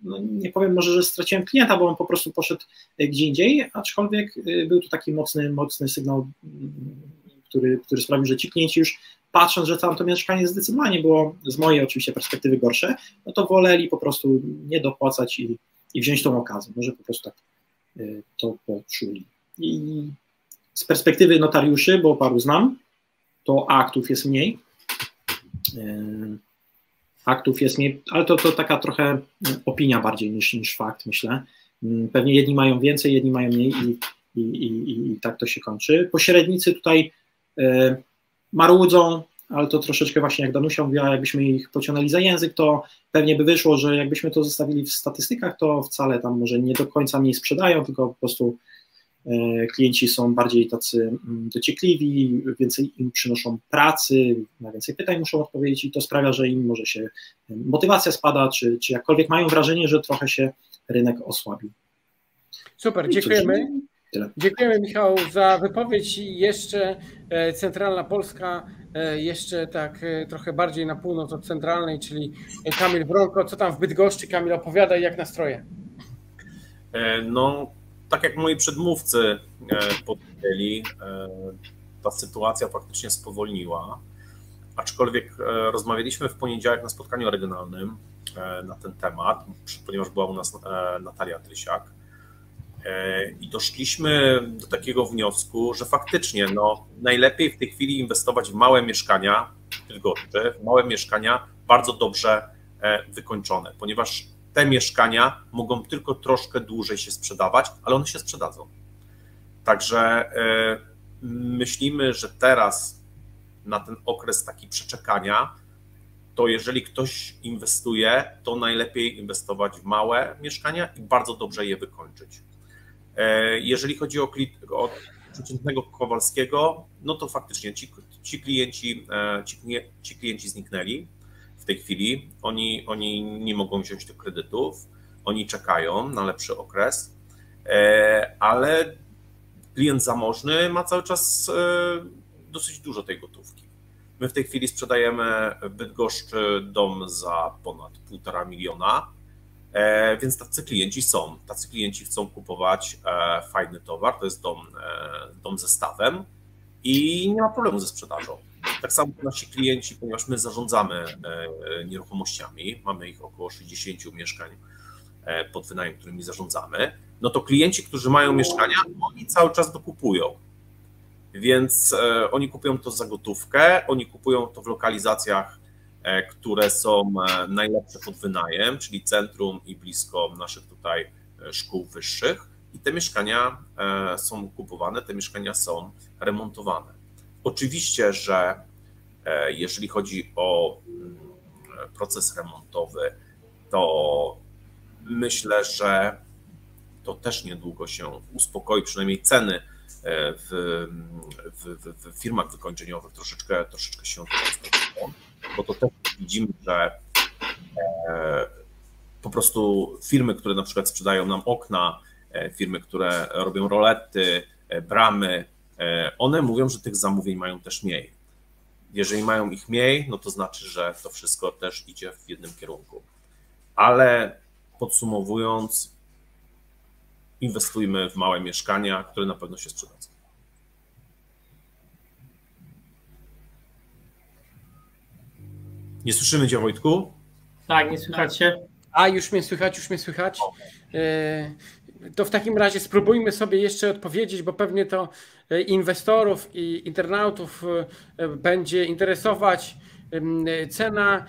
no nie powiem może, że straciłem klienta, bo on po prostu poszedł e, gdzie indziej, aczkolwiek e, był to taki mocny, mocny sygnał, który, który sprawił, że ci klienci już patrząc, że tam to mieszkanie zdecydowanie było z mojej oczywiście perspektywy gorsze, no to woleli po prostu nie dopłacać i, i wziąć tą okazję. Może po prostu tak e, to poczuli. I z perspektywy notariuszy, bo paru znam, to aktów jest mniej faktów jest mniej, ale to, to taka trochę mm, opinia bardziej niż, niż fakt, myślę. Mm, pewnie jedni mają więcej, jedni mają mniej i, i, i, i tak to się kończy. Pośrednicy tutaj y, marudzą, ale to troszeczkę właśnie jak Danusia mówiła, jakbyśmy ich pociągnęli za język, to pewnie by wyszło, że jakbyśmy to zostawili w statystykach, to wcale tam może nie do końca mniej sprzedają, tylko po prostu klienci są bardziej tacy mm, dociekliwi, więcej im przynoszą pracy, na więcej pytań muszą odpowiedzieć i to sprawia, że im może się motywacja spada, czy, czy jakkolwiek mają wrażenie, że trochę się rynek osłabił. Super, dziękujemy. Tyle. Dziękujemy Michał za wypowiedź i jeszcze e, centralna Polska, e, jeszcze tak trochę bardziej na północ od centralnej, czyli Kamil Bronko. Co tam w Bydgoszczy? Kamil opowiada jak nastroje? No tak jak moi przedmówcy e, powiedzieli, e, ta sytuacja faktycznie spowolniła. Aczkolwiek e, rozmawialiśmy w poniedziałek na spotkaniu regionalnym na ten temat, ponieważ była u nas Natalia Trysiak. I doszliśmy do takiego wniosku, że faktycznie no, najlepiej w tej chwili inwestować w małe mieszkania w w małe mieszkania bardzo dobrze wykończone, ponieważ te mieszkania mogą tylko troszkę dłużej się sprzedawać, ale one się sprzedadzą. Także e, myślimy, że teraz na ten okres taki przeczekania, to jeżeli ktoś inwestuje, to najlepiej inwestować w małe mieszkania i bardzo dobrze je wykończyć. E, jeżeli chodzi o, o przeciętnego Kowalskiego, no to faktycznie ci, ci klienci, e, ci, ci klienci zniknęli w tej chwili. Oni, oni nie mogą wziąć tych kredytów, oni czekają na lepszy okres, e, ale klient zamożny ma cały czas e, dosyć dużo tej gotówki. My w tej chwili sprzedajemy w Bydgoszczy dom za ponad półtora miliona, e, więc tacy klienci są. Tacy klienci chcą kupować fajny towar, to jest dom, dom ze stawem i nie ma problemu ze sprzedażą. Tak samo nasi klienci, ponieważ my zarządzamy e, nieruchomościami, mamy ich około 60 mieszkań e, pod wynajem, którymi zarządzamy, no to klienci, którzy mają mieszkania, oni cały czas dokupują. Więc e, oni kupują to za gotówkę, oni kupują to w lokalizacjach, które są najlepsze pod wynajem, czyli centrum i blisko naszych tutaj szkół wyższych. I te mieszkania są kupowane, te mieszkania są remontowane. Oczywiście, że e, jeżeli chodzi o mm, proces remontowy, to myślę, że to też niedługo się uspokoi, przynajmniej ceny e, w, w, w firmach wykończeniowych troszeczkę, troszeczkę się uspokoi, bo to też widzimy, że e, po prostu firmy, które na przykład sprzedają nam okna, firmy, które robią rolety, bramy, one mówią, że tych zamówień mają też mniej. Jeżeli mają ich mniej, no to znaczy, że to wszystko też idzie w jednym kierunku. Ale podsumowując, inwestujmy w małe mieszkania, które na pewno się sprzedadzą. Nie słyszymy Cię, Wojtku? Tak, nie słychać się. A, już mnie słychać, już mnie słychać. E, to w takim razie spróbujmy sobie jeszcze odpowiedzieć, bo pewnie to e, inwestorów i internautów e, będzie interesować. cena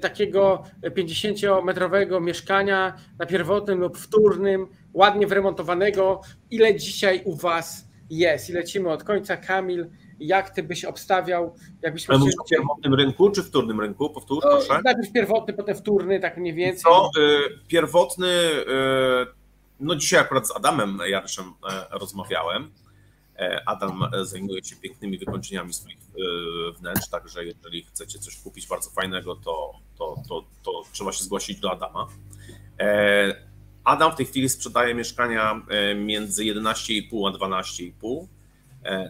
takiego 50-metrowego mieszkania na pierwotnym lub wtórnym, ładnie wyremontowanego, ile dzisiaj u Was jest? I lecimy od końca. Kamil, jak Ty byś obstawiał? Jakbyś Ale w pierwotnym rynku czy wtórnym rynku? Powtórz, no, proszę. Najpierw pierwotny, potem wtórny, tak mniej więcej. Y, pierwotny, y, no dzisiaj akurat z Adamem Jarszem y, rozmawiałem. E, Adam zajmuje się pięknymi wykończeniami swoich wnętrz, także jeżeli chcecie coś kupić bardzo fajnego, to, to, to, to trzeba się zgłosić do Adama. E, Adam w tej chwili sprzedaje mieszkania e, między 11,5 a 12,5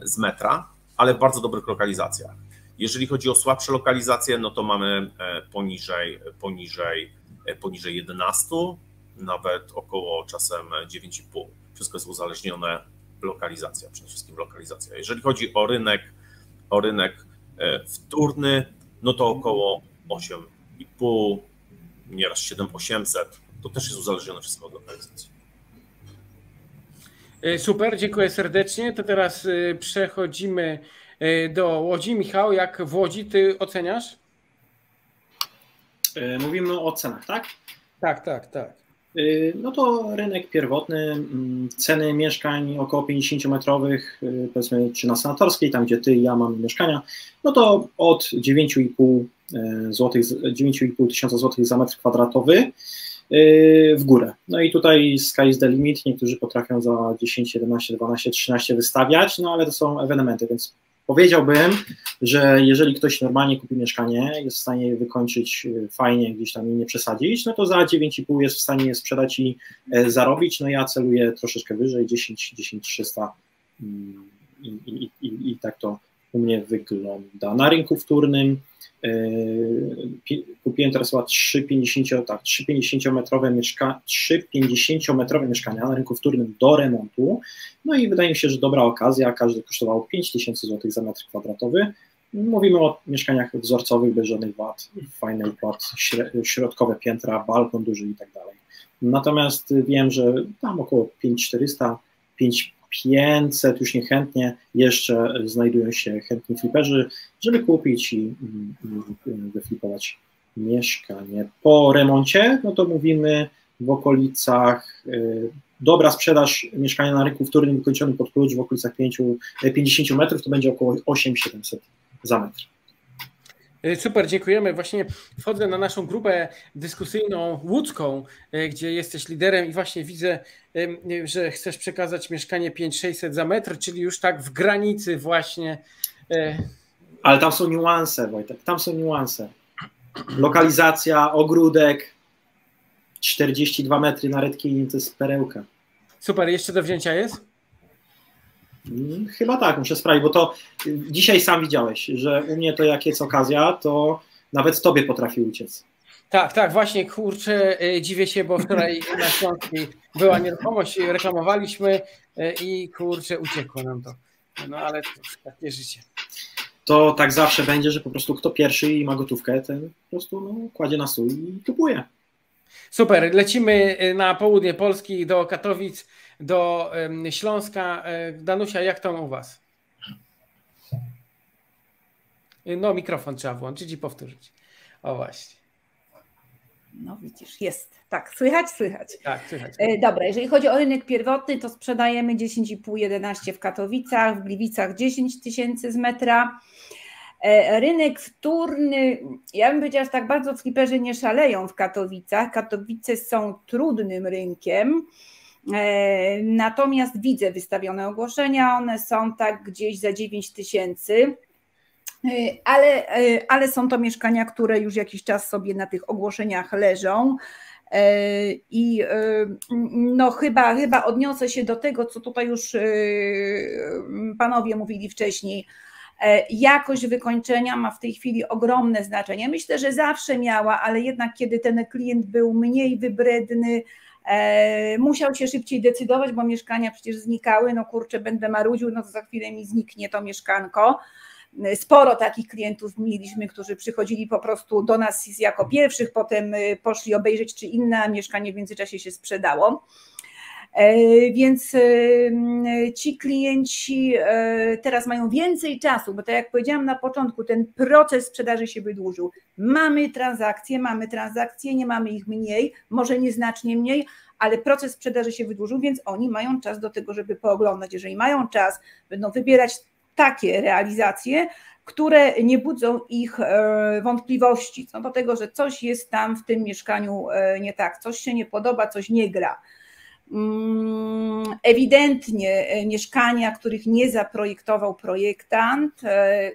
z metra, ale w bardzo dobrych lokalizacjach. Jeżeli chodzi o słabsze lokalizacje, no to mamy poniżej, poniżej, poniżej 11, nawet około czasem 9,5. Wszystko jest uzależnione lokalizacja, przede wszystkim lokalizacja. Jeżeli chodzi o rynek, o rynek e, wtórny, no to około 8,5, nieraz 7,800. To też jest uzależnione wszystko od lokalizacji. E, super, dziękuję serdecznie. To teraz e, przechodzimy do Łodzi. Michał, jak w Łodzi ty oceniasz? Mówimy o cenach, tak? Tak, tak, tak. Y, no to rynek pierwotny, mm, ceny mieszkań około 50-metrowych, y, powiedzmy, czy na Senatorskiej, tam gdzie ty i ja mamy mieszkania, no to od 9,5 zł, 9,5 tysiąca złotych za metr kwadratowy y, w górę. No i tutaj sky is the limit, niektórzy potrafią za 10, 11, 12, 13 wystawiać, no ale to są ewenementy, więc Powiedziałbym, że jeżeli ktoś normalnie kupi mieszkanie, jest w stanie je wykończyć e, fajnie, gdzieś tam i nie przesadzić, no to za 9,5 jest w stanie je sprzedać i e, zarobić. No ja celuję troszeczkę wyżej, 10, 10 300 i, i, i, i tak to u mnie wygląda. Na rynku wtórnym Yy, kupiłem teraz chyba 3,50 tak, 3,50 metrowe, mieszka, 3,50 metrowe mieszkania na rynku wtórnym do remontu. No i wydaje mi się, że dobra okazja, każdy kosztowało 5000 zł za metr kwadratowy. Mówimy o mieszkaniach wzorcowych, bez żadnych wad, fajny układ, środkowe piętra, balkon duży i tak dalej. Natomiast wiem, że tam około 5400, 5 500 już niechętnie jeszcze znajdują się chętni fliperzy, żeby kupić i, wyflipować mieszkanie. Po remoncie, no to mówimy w okolicach y, dobra sprzedaż mieszkania na rynku wtórnym wykończonym pod klucz w okolicach 5, 50 metrów, to będzie około 8700 za metr. E, super, dziękujemy. Właśnie wchodzę na naszą grupę dyskusyjną łódzką, e, gdzie jesteś liderem i właśnie widzę, e, że chcesz przekazać mieszkanie 5600 za metr, czyli już tak w granicy właśnie. Ale tam są niuanse, Wojtek, tam są niuanse. Lokalizacja, ogródek, 42 metry na Redkinie to jest perełka. Super, jeszcze do wzięcia jest? Mm, chyba tak, muszę sprawdzić, bo to dzisiaj sam widziałeś, że u mnie to jak jest okazja, to nawet tobie potrafi uciec. Tak, tak, właśnie, kurczę, e, dziwię się, bo wczoraj na Śląskiej była nieruchomość, reklamowaliśmy e, i kurczę, uciekło nam to. No ale to takie życie. To tak zawsze będzie, że po prostu kto pierwszy i ma gotówkę, ten po prostu no, kładzie na stół i kupuje. Super, lecimy e, na południe Polski do Katowic do Śląska. E, Danusia, jak tam u Was? No, mikrofon trzeba włączyć i powtórzyć. O właśnie. No widzisz, jest. Tak, słychać? Słychać. Tak, słychać. E, dobra, jeżeli chodzi o rynek pierwotny, to sprzedajemy 10,5-11 w Katowicach, w Gliwicach 10 tysięcy z metra. E, rynek wtórny, ja bym powiedziała, że tak bardzo fliperzy nie szaleją w Katowicach. Katowice są trudnym rynkiem. E, natomiast widzę wystawione ogłoszenia, one są tak gdzieś za 9 tysięcy. E, ale, e, ale są to mieszkania, które już jakiś czas sobie na tych ogłoszeniach leżą. I no chyba, chyba odniosę się do tego, co tutaj już panowie mówili wcześniej. Jakość wykończenia ma w tej chwili ogromne znaczenie. Myślę, że zawsze miała, ale jednak kiedy ten klient był mniej wybredny, E, musiał się szybciej decydować, bo mieszkania przecież znikały, no kurczę, będę marudził, no to za chwilę mi zniknie to mieszkanko. Sporo takich klientów mieliśmy, którzy przychodzili po prostu do nas jako pierwszych, potem y, poszli obejrzeć, czy inne mieszkanie w międzyczasie się sprzedało. Więc ci klienci teraz mają więcej czasu, bo tak jak powiedziałam na początku, ten proces sprzedaży się wydłużył. Mamy transakcje, mamy transakcje, nie mamy ich mniej, może nieznacznie mniej, ale proces sprzedaży się wydłużył, więc oni mają czas do tego, żeby pooglądać. Jeżeli mają czas, będą wybierać takie realizacje, które nie budzą ich e, wątpliwości co do tego, że coś jest tam w tym mieszkaniu e, nie tak, coś się nie podoba, coś nie gra. Mm, ewidentnie e, mieszkania, których nie zaprojektował projektant,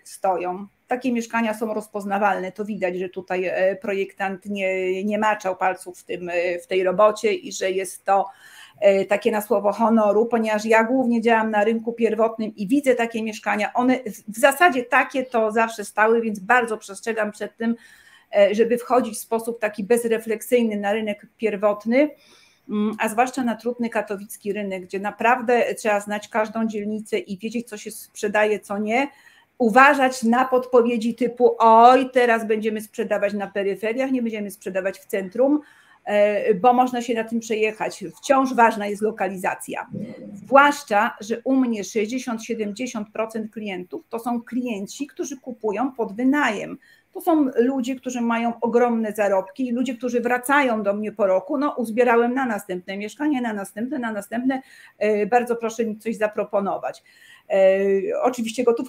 stoją. Takie mieszkania są rozpoznawalne. To widać, że tutaj projektant nie, nie maczał palców w, tym, w tej robocie i że jest to takie na słowo honoru, ponieważ ja głównie działam na rynku pierwotnym i widzę takie mieszkania. One w zasadzie takie to zawsze stały, więc bardzo przestrzegam przed tym, e, żeby wchodzić w sposób taki bezrefleksyjny na rynek pierwotny mm, a zwłaszcza na trudny katowicki rynek, gdzie naprawdę trzeba znać każdą dzielnicę i wiedzieć, co się sprzedaje, co nie. Uważać na podpowiedzi typu: Oj, teraz będziemy sprzedawać na peryferiach, nie będziemy sprzedawać w centrum E, bo można się na tym przejechać. Wciąż ważna jest lokalizacja. Zwłaszcza, że u mnie 60-70% klientów to są klienci, którzy kupują pod wynajem. To są ludzie, którzy mają ogromne zarobki, ludzie, którzy wracają do mnie po roku. No, uzbierałem na następne mieszkanie, na następne, na następne. E, bardzo proszę mi coś zaproponować. E, oczywiście gotów,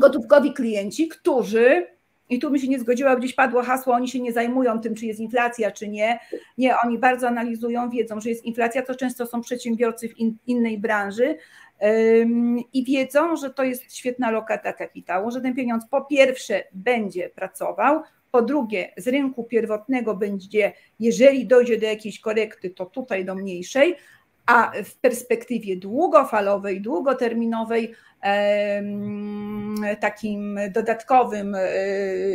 gotówkowi klienci, którzy i tu mi się nie zgodziła, gdzieś padło hasło, oni się nie zajmują tym, czy jest inflacja, czy nie. Nie, oni bardzo analizują, wiedzą, że jest inflacja, to często są przedsiębiorcy w in, innej branży i wiedzą, że to jest świetna lokata kapitału, że ten pieniądz po pierwsze będzie pracował, po drugie z rynku pierwotnego będzie, jeżeli dojdzie do jakiejś korekty, to tutaj do mniejszej, a w perspektywie długofalowej, długoterminowej takim dodatkowym e,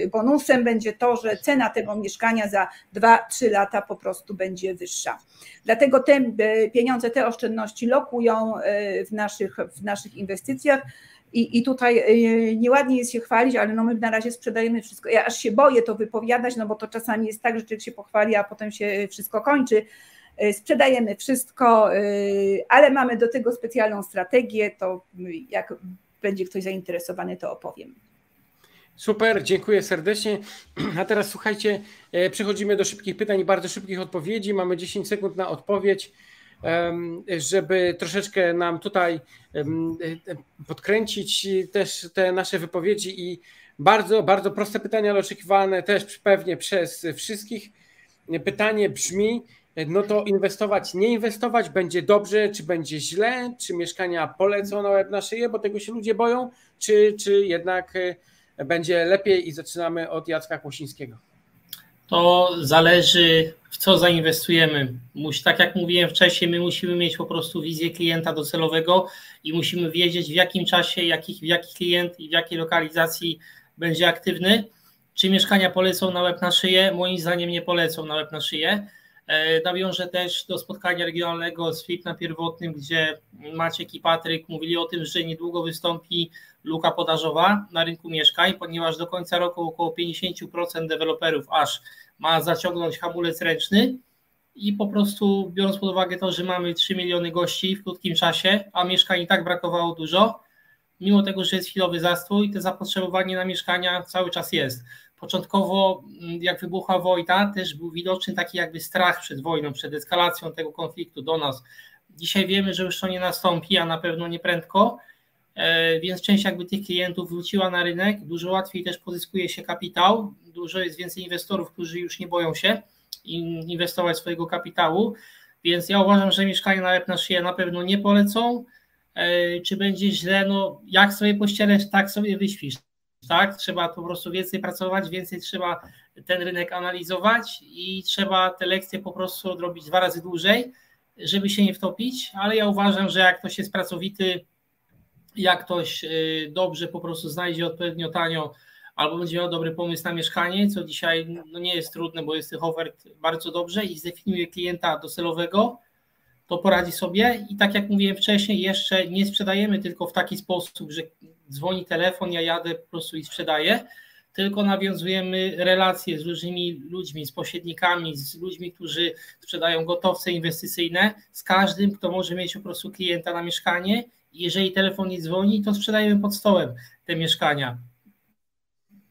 bonusem będzie to, że cena tego mieszkania za 2-3 lata po prostu będzie wyższa. Dlatego te e, pieniądze, te oszczędności lokują e, w naszych, w naszych inwestycjach. I, I tutaj nieładnie jest się chwalić, ale no my na razie sprzedajemy wszystko. Ja aż się boję to wypowiadać, no bo to czasami jest tak, że człowiek się pochwali, a potem się wszystko kończy. Sprzedajemy wszystko, ale mamy do tego specjalną strategię. To jak będzie ktoś zainteresowany, to opowiem. Super, dziękuję serdecznie. A teraz słuchajcie, e, przechodzimy do szybkich pytań i bardzo szybkich odpowiedzi. Mamy 10 sekund na odpowiedź, żeby troszeczkę nam tutaj e, podkręcić też te nasze wypowiedzi i bardzo, bardzo proste pytania, ale oczekiwane też pewnie przez wszystkich. Pytanie brzmi, no to inwestować, nie inwestować, będzie dobrze, czy będzie źle, czy mieszkania polecą na łeb na szyję, bo tego się ludzie boją, czy, czy jednak e, będzie lepiej i zaczynamy od Jacka Kłosińskiego. To zależy w co zainwestujemy. Musi, tak jak mówiłem wcześniej, my musimy mieć po prostu wizję klienta docelowego i musimy wiedzieć w jakim czasie, jakich, jaki klient i w jakiej lokalizacji będzie aktywny. Czy mieszkania polecą na łeb na szyję? Moim zdaniem nie polecą na łeb na szyję nawiążę też do spotkania regionalnego z FIP na pierwotnym, gdzie Maciek i Patryk mówili o tym, że niedługo wystąpi luka podażowa na rynku mieszkań, ponieważ do końca roku około 50% deweloperów aż ma zaciągnąć hamulec ręczny i po prostu biorąc pod uwagę to, że mamy 3 miliony gości w krótkim czasie, a mieszkań i tak brakowało dużo, mimo tego, że jest chwilowy zastój, to zapotrzebowanie na mieszkania cały czas jest. Początkowo, mm, jak wybuchła wojna, też był widoczny taki jakby strach przed wojną, przed eskalacją tego konfliktu do nas. Dzisiaj wiemy, że już to nie nastąpi, a na pewno nie prędko, e, więc część jakby tych klientów wróciła na rynek, dużo łatwiej też pozyskuje się kapitał, dużo jest więcej inwestorów, którzy już nie boją się inwestować swojego kapitału, więc ja uważam, że mieszkania na łeb na szyję na pewno nie polecą, e, czy będzie źle, no jak sobie pościelesz, tak sobie wyśpisz tak? Trzeba po prostu więcej pracować, więcej trzeba ten rynek analizować i trzeba te lekcje po prostu odrobić dwa razy dłużej, żeby się nie wtopić, ale ja uważam, że jak ktoś jest pracowity, jak ktoś y, dobrze po prostu znajdzie odpowiednio tanio albo będzie miał dobry pomysł na mieszkanie, co dzisiaj no nie jest trudne, bo jest tych ofert bardzo dobrze i zdefiniuje klienta docelowego, to poradzi sobie i tak jak mówiłem wcześniej, jeszcze nie sprzedajemy tylko w taki sposób, że dzwoni telefon, ja jadę po prostu i sprzedaję, tylko nawiązujemy relacje z różnymi ludźmi, z pośrednikami, z ludźmi, którzy sprzedają gotowce inwestycyjne, z każdym, kto może mieć po prostu klienta na mieszkanie. Jeżeli telefon nie dzwoni, to sprzedajemy pod stołem te mieszkania.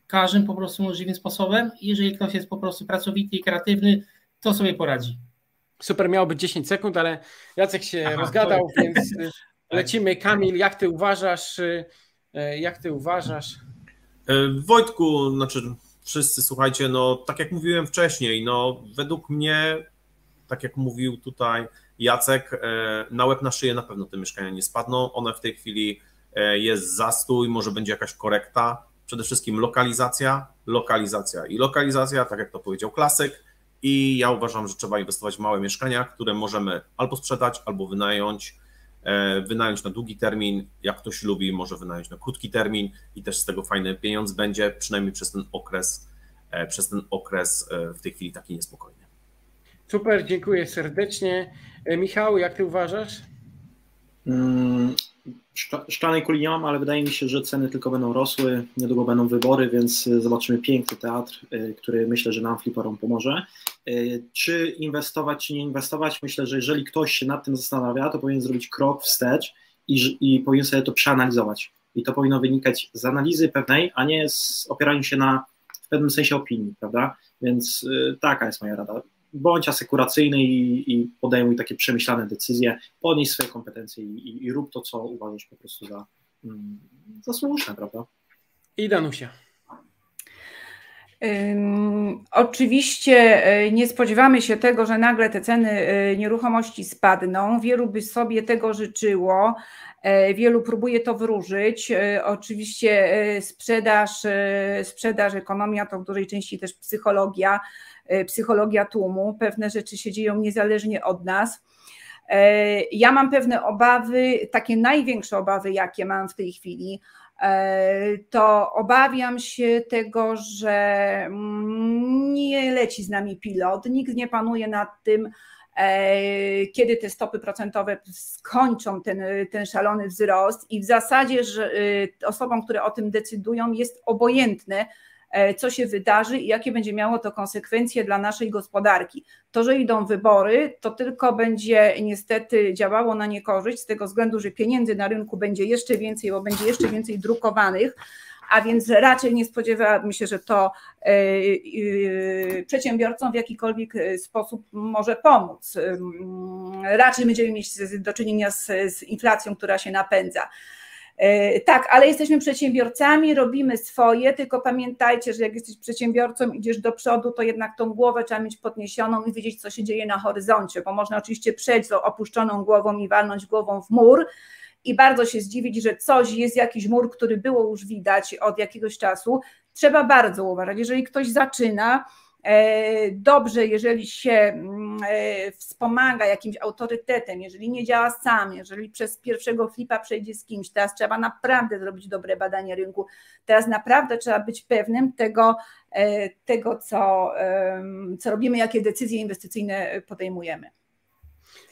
Każdym po prostu możliwym sposobem. Jeżeli ktoś jest po prostu pracowity i kreatywny, to sobie poradzi. Super, miało być 10 sekund, ale Jacek się Aha, rozgadał, to... (laughs) więc y, lecimy. Kamil, jak ty uważasz? Y, y, jak ty uważasz? E, Wojtku, znaczy wszyscy słuchajcie, no tak jak mówiłem wcześniej, no według mnie, tak jak mówił tutaj Jacek, e, na łeb na szyję na pewno te mieszkania nie spadną. One w tej chwili e, jest zastój, może będzie jakaś korekta. Przede wszystkim lokalizacja, lokalizacja i lokalizacja, tak jak to powiedział klasyk. I ja uważam, że trzeba inwestować w małe mieszkania, które możemy albo sprzedać, albo wynająć E, wynająć na długi termin, jak ktoś lubi, może wynająć na krótki termin i też z tego fajny pieniądz będzie, przynajmniej przez ten okres, e, przez ten okres e, w tej chwili taki niespokojny. Super, dziękuję serdecznie. Michał, jak ty uważasz? Szklanej kuli nie mam, ale wydaje mi się, że ceny tylko będą rosły. Niedługo będą wybory, więc zobaczymy piękny teatr, który myślę, że nam fliperom pomoże. Czy inwestować, czy nie inwestować? Myślę, że jeżeli ktoś się nad tym zastanawia, to powinien zrobić krok wstecz i, i powinien sobie to przeanalizować. I to powinno wynikać z analizy pewnej, a nie z opieraniu się na w pewnym sensie opinii, prawda? Więc y, taka jest moja rada. Bądź asekuracyjny i, i podejmuj takie przemyślane decyzje, podnieś swoje kompetencje i, i, i rób to, co uważasz po prostu za, mm, za słuszne, prawda? I Danusia. Oczywiście e, nie spodziewamy się tego, że nagle te ceny e, nieruchomości spadną. Wielu by sobie tego życzyło. E, wielu próbuje to wróżyć. Oczywiście sprzedaż, sprzedaż, ekonomia to w dużej części też psychologia, psychologia tłumu. Pewne rzeczy się dzieją niezależnie od nas. Ja mam pewne obawy, takie największe obawy, jakie mam w tej chwili E, to obawiam się tego, że mm, nie leci z nami pilot, nikt nie panuje nad tym, e, kiedy te stopy procentowe skończą ten, ten szalony wzrost i w zasadzie że osobom, które o tym decydują jest obojętne, E, co się wydarzy i jakie będzie miało to konsekwencje dla naszej gospodarki. To, że idą wybory, to tylko będzie niestety działało na niekorzyść, z tego względu, że pieniędzy na rynku będzie jeszcze więcej, bo będzie jeszcze więcej drukowanych a więc raczej nie spodziewałabym się, że to e, e, przedsiębiorcom w jakikolwiek sposób może pomóc. Raczej będziemy mieć do czynienia z, z inflacją, która się napędza. E, tak, ale jesteśmy przedsiębiorcami, robimy swoje, tylko pamiętajcie, że jak jesteś przedsiębiorcą, idziesz do przodu, to jednak tą głowę trzeba mieć podniesioną i wiedzieć, co się dzieje na horyzoncie, bo można oczywiście przejść z opuszczoną głową i walnąć głową w mur i bardzo się zdziwić, że coś jest jakiś mur, który było już widać od jakiegoś czasu. Trzeba bardzo uważać, jeżeli ktoś zaczyna, dobrze, jeżeli się mm, e, wspomaga jakimś autorytetem, jeżeli nie działa sam, jeżeli przez pierwszego flipa przejdzie z kimś, teraz trzeba naprawdę zrobić dobre badanie rynku, teraz naprawdę trzeba być pewnym tego, e, tego co, co robimy, jakie decyzje inwestycyjne podejmujemy.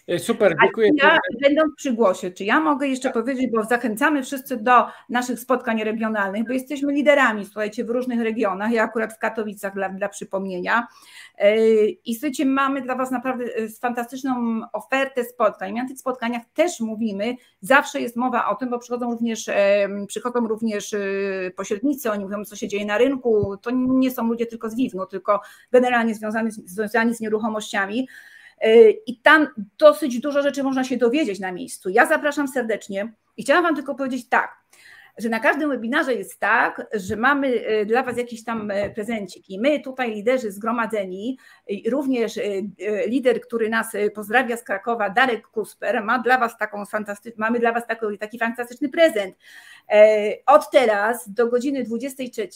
E, super, dziękuję. Ja, będąc przy głosie, czy ja mogę jeszcze powiedzieć, bo zachęcamy wszyscy do naszych spotkań regionalnych, bo jesteśmy liderami, słuchajcie, w różnych regionach, ja akurat w Katowicach dla, dla przypomnienia. E, I słuchajcie, mamy dla Was naprawdę e, fantastyczną ofertę spotkań. Na tych spotkaniach też mówimy, zawsze jest mowa o tym, bo przychodzą również, przychodzą również pośrednicy, oni mówią, co się dzieje na rynku. To nie są ludzie tylko z WIW-u, tylko generalnie związani, związani z nieruchomościami. E, I tam dosyć dużo rzeczy można się dowiedzieć na miejscu. Ja zapraszam serdecznie i chciałam Wam tylko powiedzieć tak, że na każdym webinarze jest tak, że mamy e, dla Was jakiś tam e, prezencik i my tutaj liderzy zgromadzeni, również lider, który nas pozdrawia z Krakowa, Darek Kusper, ma dla Was taką fantastyczną, mamy dla Was taki, taki fantastyczny prezent. Od teraz do godziny 23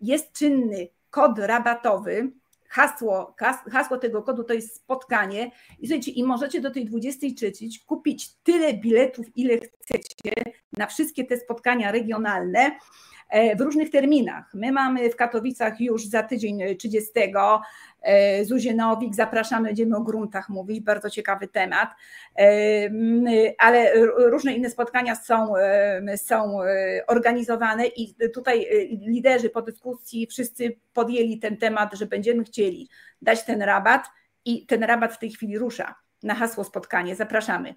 jest czynny kod rabatowy, hasło, hasło tego kodu to jest spotkanie i słuchajcie, i możecie do tej 23 kupić tyle biletów, ile chcecie na wszystkie te spotkania regionalne e, w różnych terminach. My mamy w Katowicach już za tydzień 30, Zuzie Nowik, zapraszamy, będziemy o gruntach mówić, bardzo ciekawy temat, ale różne inne spotkania są, są organizowane i tutaj liderzy po dyskusji wszyscy podjęli ten temat, że będziemy chcieli dać ten rabat i ten rabat w tej chwili rusza na hasło spotkanie. Zapraszamy.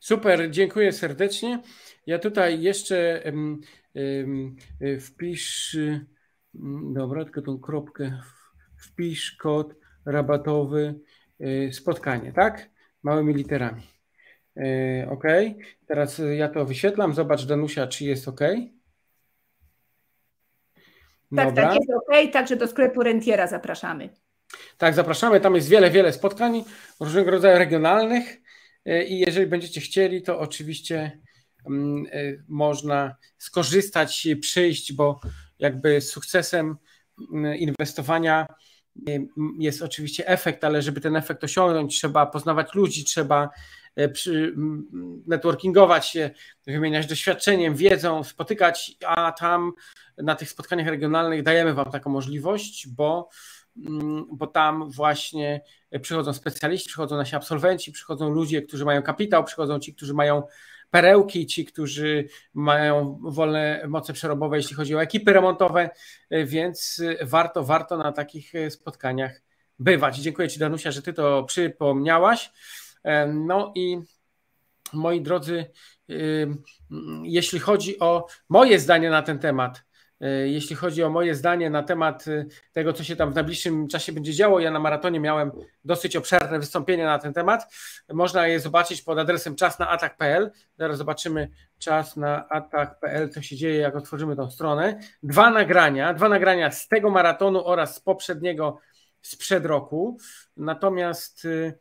Super, dziękuję serdecznie. Ja tutaj jeszcze wpisz, dobra, tylko tą kropkę, wpisz kod rabatowy y, spotkanie, tak? Małymi literami. Y, ok, teraz ja to wyświetlam. Zobacz, Danusia, czy jest ok. Tak, tak, jest ok, także do sklepu Rentiera zapraszamy. Tak, zapraszamy. Tam jest wiele, wiele spotkań różnego rodzaju regionalnych i jeżeli będziecie chcieli, to oczywiście mm, można skorzystać, przyjść, bo jakby sukcesem mm, inwestowania jest oczywiście efekt, ale żeby ten efekt osiągnąć, trzeba poznawać ludzi, trzeba przy, networkingować się, wymieniać doświadczeniem, wiedzą, spotykać, a tam na tych spotkaniach regionalnych dajemy Wam taką możliwość, bo bo tam właśnie przychodzą specjaliści, przychodzą nasi absolwenci, przychodzą ludzie, którzy mają kapitał, przychodzą ci, którzy mają perełki, ci, którzy mają wolne moce przerobowe, jeśli chodzi o ekipy remontowe, więc warto, warto na takich spotkaniach bywać. Dziękuję Ci, Danusia, że Ty to przypomniałaś. No i moi drodzy, jeśli chodzi o moje zdanie na ten temat, jeśli chodzi o moje zdanie na temat e, tego, co się tam w najbliższym czasie będzie działo, ja na maratonie miałem dosyć obszerne wystąpienie na ten temat. Można je zobaczyć pod adresem czasnaatak.pl. Zaraz zobaczymy czas na atak.pl, co się dzieje, jak otworzymy tą stronę. Dwa nagrania, dwa nagrania z tego maratonu oraz z poprzedniego sprzed roku. Natomiast e,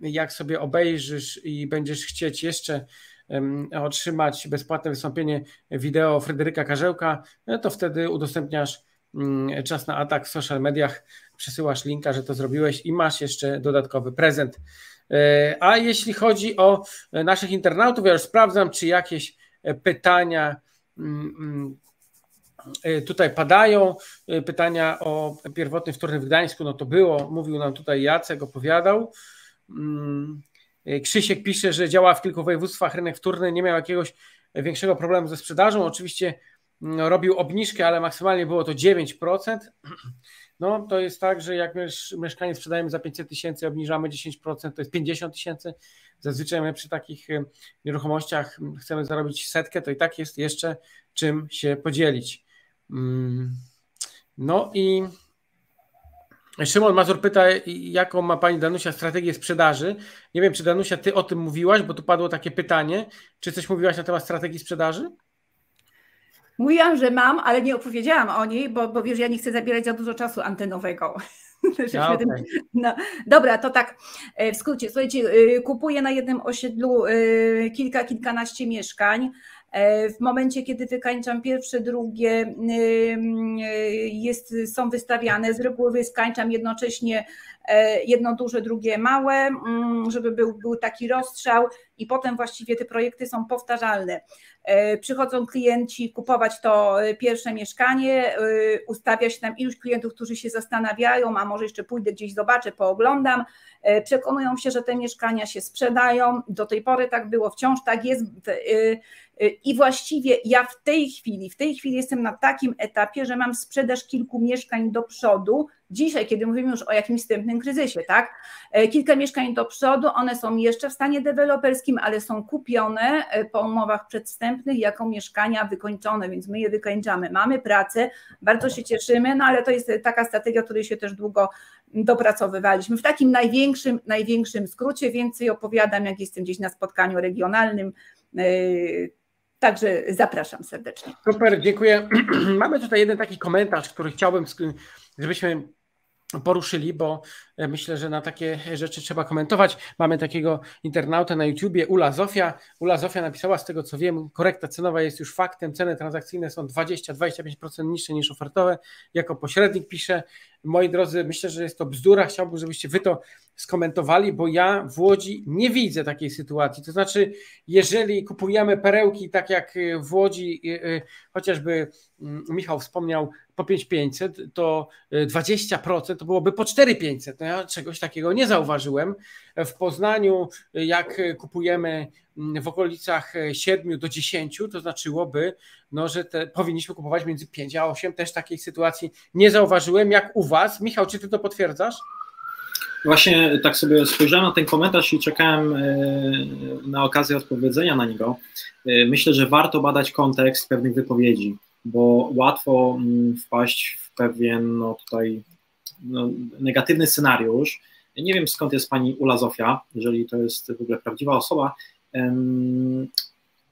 jak sobie obejrzysz i będziesz chcieć jeszcze otrzymać bezpłatne wystąpienie wideo Fryderyka Karzełka, no to wtedy udostępniasz mm, czas na atak w social mediach, przesyłasz linka, że to zrobiłeś i masz jeszcze dodatkowy prezent. E, a jeśli chodzi o naszych internautów, ja już sprawdzam, czy jakieś pytania mm, mm, e, tutaj padają. E, pytania o pierwotny wtórny w Gdańsku, no to było, mówił nam tutaj Jacek, opowiadał. E, Krzysiek pisze, że działa w kilku województwach, rynek wtórny nie miał jakiegoś większego problemu ze sprzedażą. Oczywiście no, robił obniżkę, ale maksymalnie było to 9%. No to jest tak, że jak mieszkanie sprzedajemy za 500 tysięcy, obniżamy 10%, to jest 50 tysięcy. Zazwyczaj my przy takich nieruchomościach chcemy zarobić setkę, to i tak jest jeszcze czym się podzielić. Mm. No i Szymon Mazur pyta, jaką ma pani Danusia strategię sprzedaży. Nie wiem, czy Danusia, ty o tym mówiłaś, bo tu padło takie pytanie. Czy coś mówiłaś na temat strategii sprzedaży? Mówiłam, że mam, ale nie opowiedziałam o niej, bo, bo wiesz, ja nie chcę zabierać za dużo czasu antenowego. (laughs) Ja, okay. no, dobra, to tak e, w skrócie. Słuchajcie, e, kupuję na jednym osiedlu e, kilka, kilkanaście mieszkań. E, w momencie, kiedy wykańczam pierwsze, drugie, jest, są wystawiane, z reguły wykańczam jednocześnie e, jedno duże, drugie małe, mm, żeby był, był taki rozstrzał i potem właściwie te projekty są powtarzalne. E, przychodzą klienci kupować to pierwsze mieszkanie, ustawia się tam iluś klientów, którzy się zastanawiają, a może jeszcze pójdę gdzieś, zobaczę, pooglądam, przekonują się, że te mieszkania się sprzedają. Do tej pory tak było, wciąż tak jest. I właściwie ja w tej chwili, w tej chwili jestem na takim etapie, że mam sprzedaż kilku mieszkań do przodu. Dzisiaj, kiedy mówimy już o jakimś wstępnym kryzysie, tak? E, kilka mieszkań do przodu, one są jeszcze w stanie deweloperskim, ale są kupione e, po umowach przedwstępnych jako mieszkania wykończone, więc my je wykończamy. Mamy pracę, bardzo się cieszymy, no ale to jest taka strategia, której się też długo dopracowywaliśmy. W takim największym, największym skrócie więcej opowiadam, jak jestem gdzieś na spotkaniu regionalnym Także zapraszam serdecznie. Super, dziękuję. (clears throat) Mamy tutaj jeden taki komentarz, który chciałbym, żebyśmy poruszyli, bo e, myślę, że na takie rzeczy trzeba komentować. Mamy takiego internautę na YouTubie, Ula Zofia. Ula Zofia napisała, z tego co wiem, korekta cenowa jest już faktem, ceny transakcyjne są 20-25% niższe niż ofertowe. Jako pośrednik pisze, moi drodzy, myślę, że jest to bzdura, chciałbym, żebyście wy to skomentowali, bo ja w Łodzi nie widzę takiej sytuacji. To znaczy, jeżeli kupujemy perełki, tak jak w Łodzi, y, y, chociażby mm, Michał wspomniał, po 5500, to 20% to byłoby po 4500. No ja czegoś takiego nie zauważyłem. W Poznaniu, jak kupujemy mm, w okolicach 7 do 10, to znaczyłoby, no, że te, powinniśmy kupować między 5 a 8. Też takiej sytuacji nie zauważyłem. Jak u Was? Michał, czy Ty to potwierdzasz? Właśnie tak sobie spojrzałem na ten komentarz i czekałem e, na okazję odpowiedzenia na niego. E, myślę, że warto badać kontekst pewnych wypowiedzi, bo łatwo mm, wpaść w pewien no, tutaj no, negatywny scenariusz. Nie wiem skąd jest pani Ula Zofia, jeżeli to jest w ogóle prawdziwa osoba.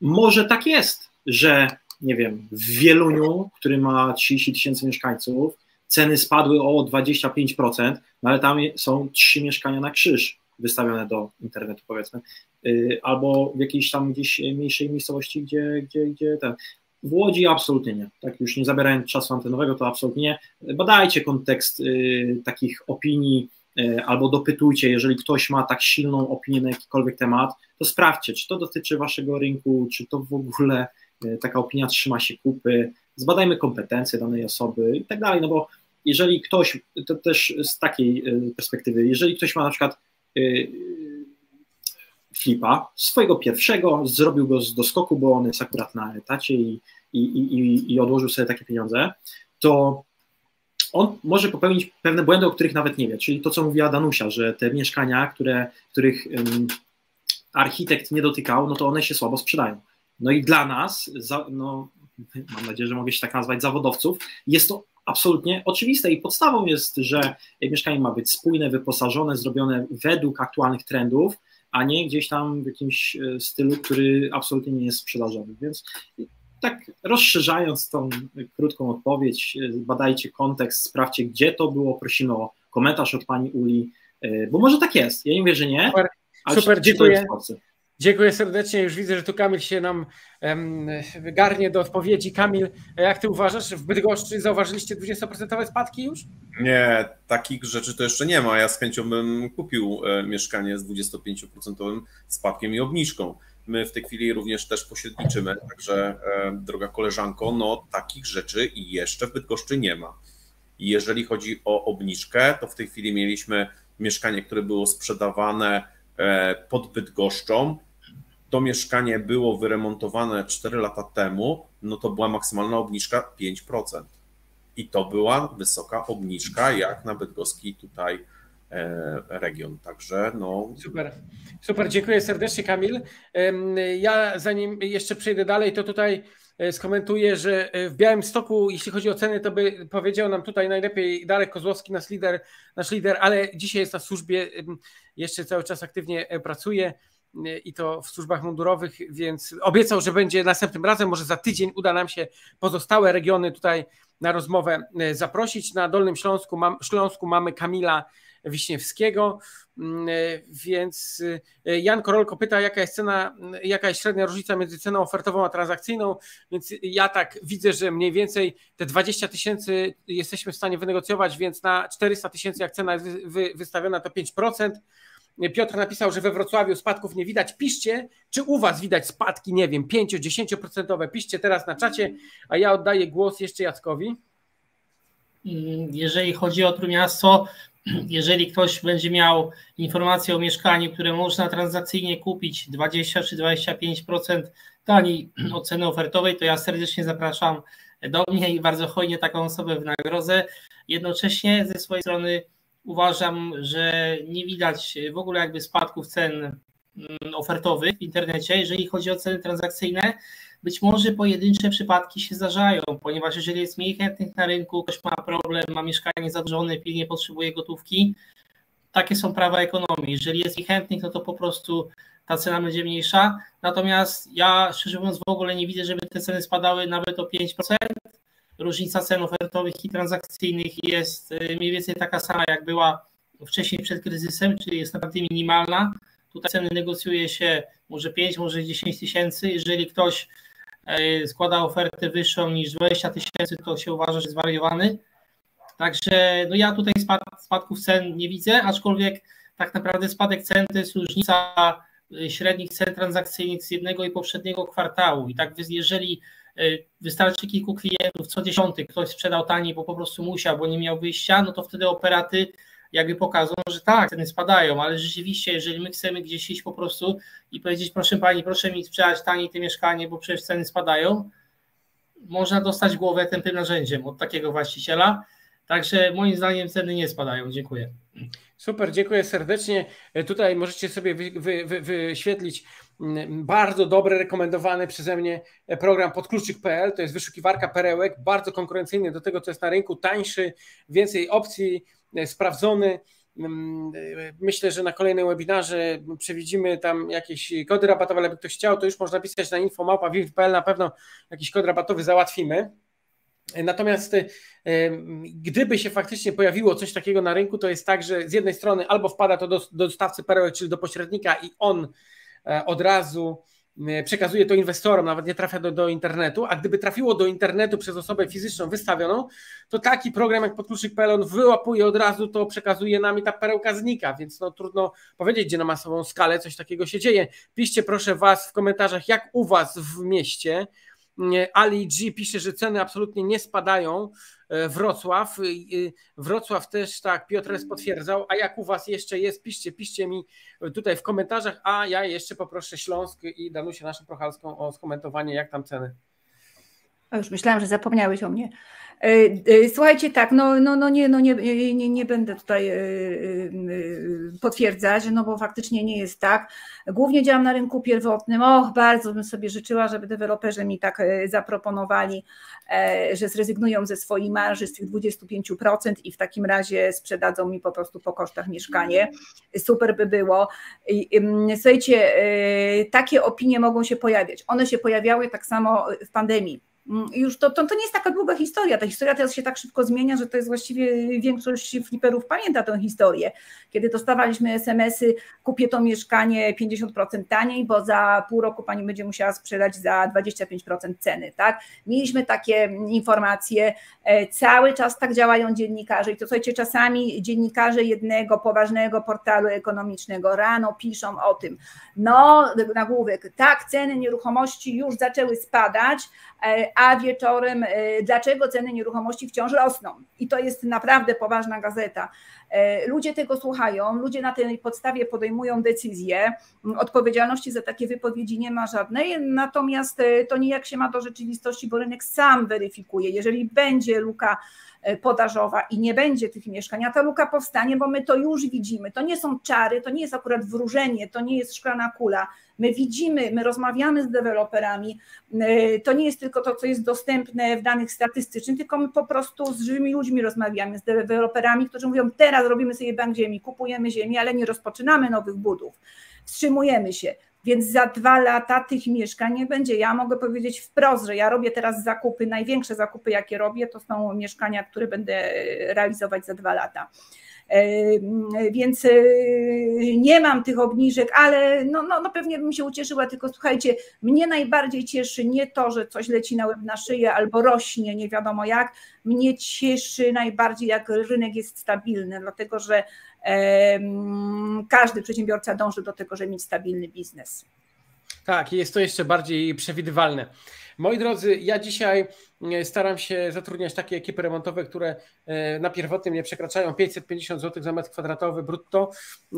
Może tak jest, że nie wiem, w Wieluniu, który ma 30 tysięcy mieszkańców, ceny spadły o 25%, no ale tam są trzy mieszkania na krzyż wystawione do internetu, powiedzmy, y, albo w jakiejś tam gdzieś mniejszej miejscowości, gdzie, gdzie, gdzie ten. W Łodzi absolutnie nie. Tak już nie zabierając czasu antenowego, to absolutnie nie. Badajcie kontekst y, takich opinii, y, albo dopytujcie, jeżeli ktoś ma tak silną opinię na jakikolwiek temat, to sprawdźcie, czy to dotyczy waszego rynku, czy to w ogóle taka opinia trzyma się kupy, zbadajmy kompetencje danej osoby i tak dalej, no bo jeżeli ktoś, to też z takiej y, perspektywy, jeżeli ktoś ma na przykład y, flipa swojego pierwszego, zrobił go z doskoku, bo on jest akurat na etacie i, i, i, i odłożył sobie takie pieniądze, to on może popełnić pewne błędy, o których nawet nie wie. Czyli to, co mówiła Danusia, że te mieszkania, które, których architekt nie dotykał, no to one się słabo sprzedają. No i dla nas, za, no, mam nadzieję, że mogę się tak nazwać, zawodowców, jest to absolutnie oczywiste i podstawą jest, że mieszkanie ma być spójne, wyposażone, zrobione według aktualnych trendów, a nie gdzieś tam w jakimś e, stylu, który absolutnie nie jest sprzedażowy. Więc tak rozszerzając tą krótką odpowiedź, e, badajcie kontekst, sprawdźcie, gdzie to było, prosimy o komentarz od pani Uli, e, bo może tak jest. Ja nie mówię, że nie. Super, ale super dziękuję. Dziękuję serdecznie. Już widzę, że tu Kamil się nam garnie do odpowiedzi. Kamil, jak ty uważasz, w Bydgoszczy zauważyliście 20% spadki już? Nie, takich rzeczy to jeszcze nie ma. Ja z chęcią bym kupił e, mieszkanie z 25% spadkiem i obniżką. My w tej chwili również też pośredniczymy, także e, droga koleżanko, no takich rzeczy jeszcze w Bydgoszczy nie ma. Jeżeli chodzi o obniżkę, to w tej chwili mieliśmy mieszkanie, które było sprzedawane e, pod Bydgoszczą to mieszkanie było wyremontowane 4 lata temu, no to była maksymalna obniżka 5%. I to była wysoka obniżka, jak na bydgoski tutaj e, region. Także no. Super, super, dziękuję serdecznie, Kamil. Ja zanim jeszcze przejdę dalej, to tutaj e, skomentuję, że e, w Białym Stoku, jeśli chodzi o ceny, to by powiedział nam tutaj najlepiej Darek Kozłowski, nasz lider, nasz lider, ale dzisiaj jest na służbie, jeszcze cały czas aktywnie pracuje i to w służbach mundurowych, więc obiecał, że będzie następnym razem, może za tydzień uda nam się pozostałe regiony tutaj na rozmowę e, zaprosić. Na Dolnym Śląsku, mam, Śląsku mamy Kamila Wiśniewskiego, mm, e, więc e, Jan Korolko pyta, jaka jest cena, jaka jest średnia różnica między ceną ofertową a transakcyjną, więc ja tak widzę, że mniej więcej te 20 tysięcy jesteśmy w stanie wynegocjować, więc na 400 tysięcy jak cena jest wystawiona to 5%, Piotr napisał, że we Wrocławiu spadków nie widać. Piszcie, czy u Was widać spadki, nie wiem, 5-10%. Piszcie teraz na czacie, a ja oddaję głos jeszcze Jackowi. Jeżeli chodzi o Trójmiasto, (clears throat) jeżeli ktoś będzie miał informację o mieszkaniu, które można transakcyjnie kupić 20 czy 25% taniej (clears throat) od ceny ofertowej, to ja serdecznie zapraszam do mnie i bardzo hojnie taką osobę wynagrodzę. Jednocześnie ze swojej strony uważam, że nie widać w ogóle jakby spadków cen mm, ofertowych w internecie, jeżeli chodzi o ceny transakcyjne. Być może pojedyncze przypadki się zdarzają, ponieważ jeżeli jest mniej chętnych na rynku, ktoś ma problem, ma mieszkanie zadłużone, pilnie potrzebuje gotówki, takie są prawa ekonomii. Jeżeli jest mniej chętnych, no to po prostu ta cena będzie mniejsza. Natomiast ja szczerze mówiąc w ogóle nie widzę, żeby te ceny spadały nawet o 5% różnica cen ofertowych i transakcyjnych jest y, mniej więcej taka sama, jak była wcześniej przed kryzysem, czyli jest naprawdę minimalna. Tutaj ceny negocjuje się może 5, może 10 tysięcy. Jeżeli ktoś y, składa ofertę wyższą niż 20 tysięcy, to się uważa, że jest zwariowany. Także no ja tutaj spad, spadków cen nie widzę, aczkolwiek tak naprawdę spadek cen to jest różnica y, średnich cen transakcyjnych z jednego i poprzedniego kwartału. I tak jeżeli wystarczy kilku klientów, co dziesiąty ktoś sprzedał taniej, bo po prostu musiał, bo nie miał wyjścia, no to wtedy operaty jakby pokazują, że tak, ceny spadają, ale rzeczywiście, jeżeli my chcemy gdzieś iść po prostu i powiedzieć, proszę pani, proszę mi sprzedać taniej te mieszkanie, bo przecież ceny spadają, można dostać głowę tym narzędziem od takiego właściciela. Także moim zdaniem ceny nie spadają. Dziękuję. Super, dziękuję serdecznie. Tutaj możecie sobie wy, wy, wy, wyświetlić mm, bardzo dobry, rekomendowany przeze mnie program podkluczyk.pl. To jest wyszukiwarka perełek, bardzo konkurencyjny do tego, co jest na rynku, tańszy, więcej opcji, e, sprawdzony. Mm, e, myślę, że na kolejnym webinarze przewidzimy tam jakieś kody rabatowe, ale jakby ktoś chciał, to już można pisać na infomałpa.pl, na pewno jakiś kod rabatowy załatwimy. Natomiast e, gdyby się faktycznie pojawiło coś takiego na rynku, to jest tak, że z jednej strony albo wpada to do, do dostawcy perełek, czyli do pośrednika i on e, od razu e, przekazuje to inwestorom, nawet nie trafia do, do internetu, a gdyby trafiło do internetu przez osobę fizyczną wystawioną, to taki program jak podkluczyk.pl on wyłapuje od razu, to przekazuje nam i ta perełka znika, więc no trudno powiedzieć, gdzie na masową skalę coś takiego się dzieje. Piszcie proszę Was w komentarzach, jak u Was w mieście, Ali G pisze, że ceny absolutnie nie spadają. E, Wrocław. Wrocław też tak, Piotres potwierdzał. A jak u Was jeszcze jest, piszcie, piszcie mi tutaj w komentarzach. A ja jeszcze poproszę Śląsk i Danusię naszą Prochalską o skomentowanie, jak tam ceny. Już myślałam, że zapomniałeś o mnie. E, e, słuchajcie, tak, no, no, no, nie, no nie, nie, nie będę tutaj e, potwierdzać, no bo faktycznie nie jest tak. Głównie działam na rynku pierwotnym. Och, bardzo bym sobie życzyła, żeby deweloperzy mi tak zaproponowali, że zrezygnują ze swojej marży z tych 25% i w takim razie sprzedadzą mi po prostu po kosztach mieszkanie. Super by było. Słuchajcie, takie opinie mogą się pojawiać. One się pojawiały tak samo w pandemii Mm, już to, to, to nie jest taka długa historia. Ta historia teraz się tak szybko zmienia, że to jest właściwie większość fliperów pamięta tę historię. Kiedy dostawaliśmy SMS-y, kupię to mieszkanie 50% taniej, bo za pół roku pani będzie musiała sprzedać za 25% ceny. Tak? Mieliśmy takie informacje, e, cały czas tak działają dziennikarze i to słuchajcie, czasami dziennikarze jednego poważnego portalu ekonomicznego rano piszą o tym, no nagłówek, tak, ceny nieruchomości już zaczęły spadać, e, a wieczorem e, dlaczego ceny nieruchomości wciąż rosną. I to jest naprawdę poważna gazeta. E, ludzie tego słuchają, ludzie na tej podstawie podejmują decyzje. Odpowiedzialności za takie wypowiedzi nie ma żadnej, natomiast e, to nijak się ma do rzeczywistości, bo rynek sam weryfikuje. Jeżeli będzie luka podażowa i nie będzie tych mieszkań, a ta luka powstanie, bo my to już widzimy. To nie są czary, to nie jest akurat wróżenie, to nie jest szklana kula. My widzimy, my rozmawiamy z deweloperami. Y, to nie jest tylko to, co jest dostępne w danych statystycznych, tylko my po prostu z żywymi ludźmi rozmawiamy, z deweloperami, którzy mówią: teraz robimy sobie bank ziemi, kupujemy ziemię, ale nie rozpoczynamy nowych budów, wstrzymujemy się. Więc za dwa lata tych mieszkań nie będzie. Ja mogę powiedzieć wprost, że ja robię teraz zakupy, największe zakupy, jakie robię, to są mieszkania, które będę realizować za dwa lata. Więc e, nie mam tych obniżek, ale no, no, no pewnie bym się ucieszyła, tylko słuchajcie, mnie najbardziej cieszy nie to, że coś leci na łeb na szyję albo rośnie, nie wiadomo jak, mnie cieszy najbardziej, jak rynek jest stabilny, dlatego że każdy przedsiębiorca dąży do tego, żeby mieć stabilny biznes. Tak, jest to jeszcze bardziej przewidywalne. Moi drodzy, ja dzisiaj e, staram się zatrudniać takie ekipy remontowe, które e, na pierwotnym nie przekraczają 550 zł za metr kwadratowy brutto.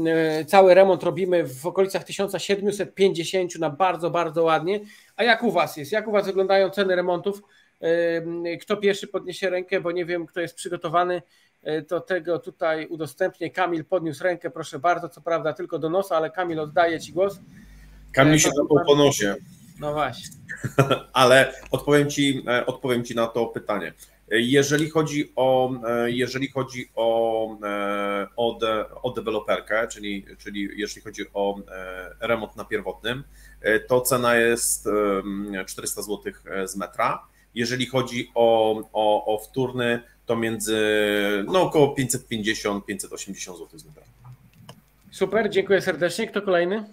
E, cały remont robimy w okolicach 1750 na bardzo, bardzo ładnie. A jak u Was jest? Jak u Was wyglądają ceny remontów? Kto pierwszy podniesie rękę, bo nie wiem, kto jest przygotowany do tego tutaj udostępnię. Kamil podniósł rękę, proszę bardzo, co prawda tylko do nosa, ale Kamil oddaje Ci głos. Kamil się zapał po nosie. No właśnie. (laughs) Ale odpowiem ci, e, odpowiem ci na to pytanie. Jeżeli chodzi o, e, jeżeli chodzi o, e, o, de, o deweloperkę, czyli, czyli jeśli chodzi o remont na pierwotnym, to cena jest 400 zł z metra. Jeżeli chodzi o, o, o wtórny, to między no, około 550-580 zł z metra. Super, dziękuję serdecznie. Kto kolejny?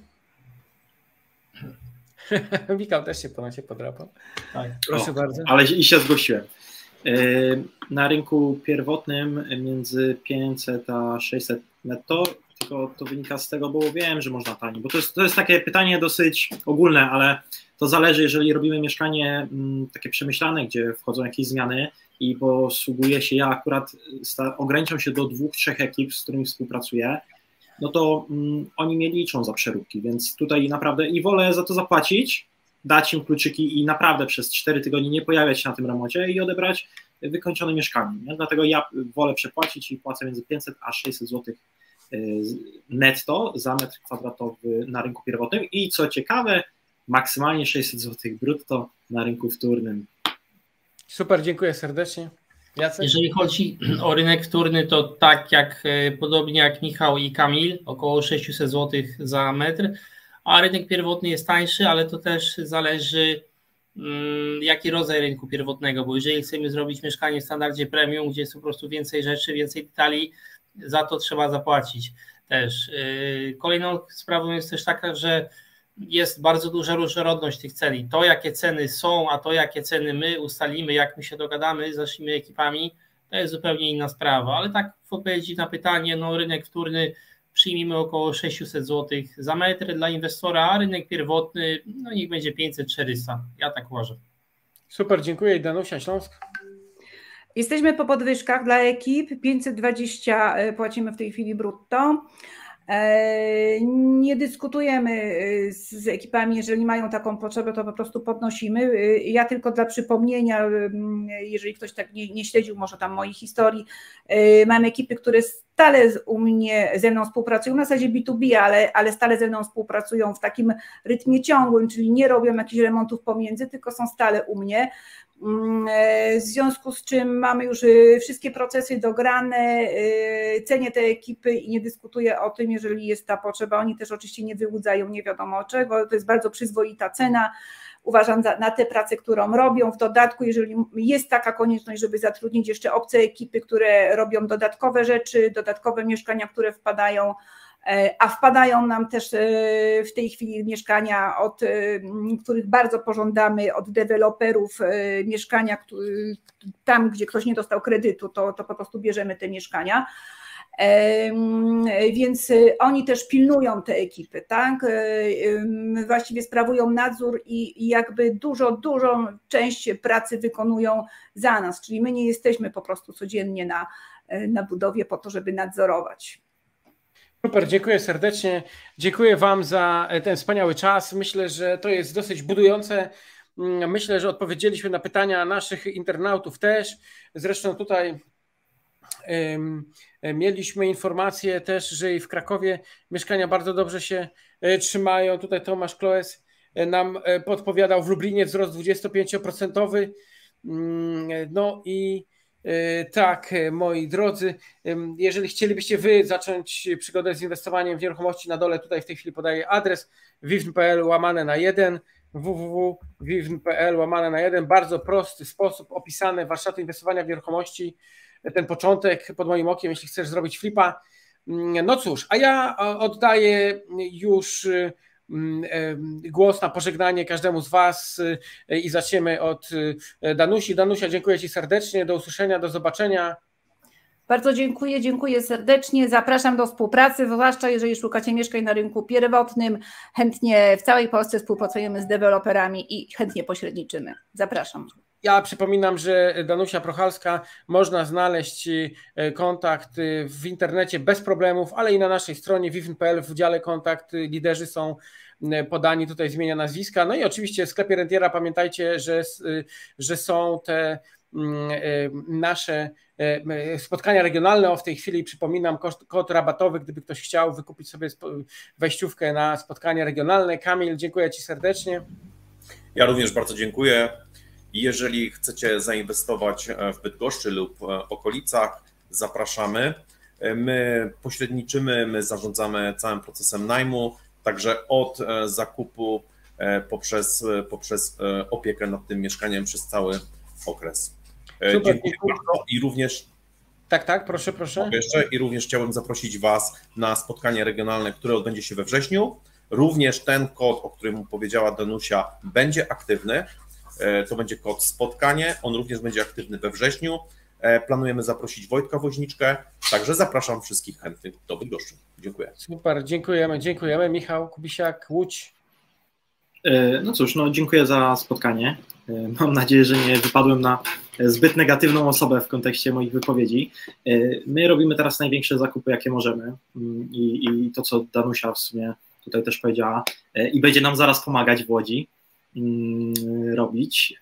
(laughs) Mikał też się po nosie podrapał. Tak. Proszę o, bardzo. Ale i się zgłosiłem. E, na rynku pierwotnym między 500 a 600 netto tylko to wynika z tego, bo wiem, że można taniej, bo to jest, to jest takie pytanie dosyć ogólne, ale to zależy, jeżeli robimy mieszkanie m, takie przemyślane, gdzie wchodzą jakieś zmiany i posługuje się, ja akurat ograniczam się do dwóch, trzech ekip, z którymi współpracuję, no to mm, oni mnie liczą za przeróbki, więc tutaj naprawdę i wolę za to zapłacić, dać im kluczyki i naprawdę przez 4 tygodnie nie pojawiać się na tym remoncie i odebrać wykończone mieszkanie. Nie? Dlatego ja wolę przepłacić i płacę między 500 a 600 zł y, netto za metr kwadratowy na rynku pierwotnym i co ciekawe, maksymalnie 600 zł brutto na rynku wtórnym. Super, dziękuję serdecznie. Jacek? Jeżeli chodzi (clears throat) o rynek wtórny, to tak jak e, podobnie jak Michał i Kamil, około 600 zł za metr, a rynek pierwotny jest tańszy, ale to też zależy mm, jaki rodzaj rynku pierwotnego, bo jeżeli chcemy zrobić mieszkanie w standardzie premium, gdzie jest po prostu więcej rzeczy, więcej detali, za to trzeba zapłacić też. E, kolejną sprawą jest też taka, że jest bardzo duża różnorodność tych celi. To, jakie ceny są, a to, jakie ceny my ustalimy, jak my się dogadamy z naszymi ekipami, to jest zupełnie inna sprawa. Ale tak w odpowiedzi na pytanie, no rynek wtórny przyjmijmy około 600 zł za metr dla inwestora, a rynek pierwotny, no niech będzie 500-400. Ja tak uważam. Super, dziękuję. Danusia Śląsk. Jesteśmy po podwyżkach dla ekip. 520 e, płacimy w tej chwili brutto. E, nie dyskutujemy e, z ekipami, jeżeli mają taką potrzebę, to po prostu podnosimy. E, ja tylko dla przypomnienia, jeżeli ktoś tak nie, nie śledził może tam mojej historii, mam ekipy, które stale u mnie ze mną współpracują, na zasadzie B2B, ale, ale stale ze mną współpracują w takim rytmie ciągłym, czyli nie robią jakichś remontów pomiędzy, tylko są stale u mnie. Mm, w związku z czym mamy już y, wszystkie procesy dograne, y, cenię te ekipy i nie dyskutuję o tym, jeżeli jest ta potrzeba. Oni też oczywiście nie wyłudzają nie wiadomo czego, to jest bardzo przyzwoita cena. Uważam za, na tę pracę, którą robią. W dodatku, jeżeli jest taka konieczność, żeby zatrudnić jeszcze obce ekipy, które robią dodatkowe rzeczy, dodatkowe mieszkania, które wpadają E, a wpadają nam też e, w tej chwili mieszkania, od e, których bardzo pożądamy, od deweloperów mieszkania, tam gdzie ktoś nie dostał kredytu, to, to po prostu bierzemy te mieszkania. Więc oni też pilnują te ekipy, tak? Właściwie sprawują nadzór i, jakby dużo, dużą część pracy wykonują za nas, czyli my nie jesteśmy po prostu codziennie na, na budowie po to, żeby nadzorować. Super, dziękuję serdecznie. Dziękuję Wam za ten wspaniały czas. Myślę, że to jest dosyć budujące. Mm, myślę, że odpowiedzieliśmy na pytania naszych internautów też. Zresztą tutaj um, mieliśmy informację też, że i w Krakowie mieszkania bardzo dobrze się e, trzymają. Tutaj Tomasz Kloes nam podpowiadał w Lublinie wzrost 25%. Mm, no i E, tak, e, moi drodzy, jeżeli chcielibyście Wy zacząć przygodę z inwestowaniem w nieruchomości, na dole tutaj w tej chwili podaję adres vivn.pl łamane na 1 www.vivn.pl łamane na 1 bardzo prosty sposób opisany warsztatu inwestowania w nieruchomości, ten początek pod moim okiem, jeśli chcesz zrobić flipa. Mm, no cóż, a ja oddaję już Mm, głos na pożegnanie każdemu z Was i zaczniemy od Danusi. Danusia, dziękuję Ci serdecznie, do usłyszenia, do zobaczenia. Bardzo dziękuję, dziękuję serdecznie. Zapraszam do współpracy, zwłaszcza jeżeli szukacie mieszkań na rynku pierwotnym. Chętnie w całej Polsce współpracujemy z deweloperami i chętnie pośredniczymy. Zapraszam. Ja przypominam, że Danusia Prochalska można znaleźć y, kontakt y, w internecie bez problemów, ale i na naszej stronie vivn.pl w dziale kontakt y, liderzy są podani, tutaj zmienia nazwiska. No i oczywiście w sklepie Rentiera pamiętajcie, że, że są te mm, nasze spotkania regionalne. O w tej chwili przypominam kod, kod rabatowy, gdyby ktoś chciał wykupić sobie wejściówkę na spotkanie regionalne. Kamil, dziękuję Ci serdecznie. Ja również bardzo dziękuję. Jeżeli chcecie zainwestować e, w Bydgoszczy lub e, okolicach, zapraszamy. E, my pośredniczymy, my zarządzamy całym procesem najmu, także od zakupu poprzez, poprzez opiekę nad tym mieszkaniem przez cały okres. Super, dziękuję bardzo i również. Tak, tak, proszę, proszę. Jeszcze i również chciałbym zaprosić Was na spotkanie regionalne, które odbędzie się we wrześniu. Również ten kod, o którym powiedziała Danusia, będzie aktywny. E, to będzie kod spotkanie. On również będzie aktywny we wrześniu. planujemy zaprosić Wojtka Woźniczkę, także zapraszam wszystkich chętnych do Bydgoszczy. Dziękuję. Super, dziękujemy, dziękujemy. Michał Kubisiak, Łódź. No cóż, no dziękuję za spotkanie. Mam nadzieję, że nie wypadłem na zbyt negatywną osobę w kontekście moich wypowiedzi. My robimy teraz największe zakupy, jakie możemy mm, i, i to, co Danusia w sumie tutaj też powiedziała, i będzie nam zaraz pomagać w Łodzi robić.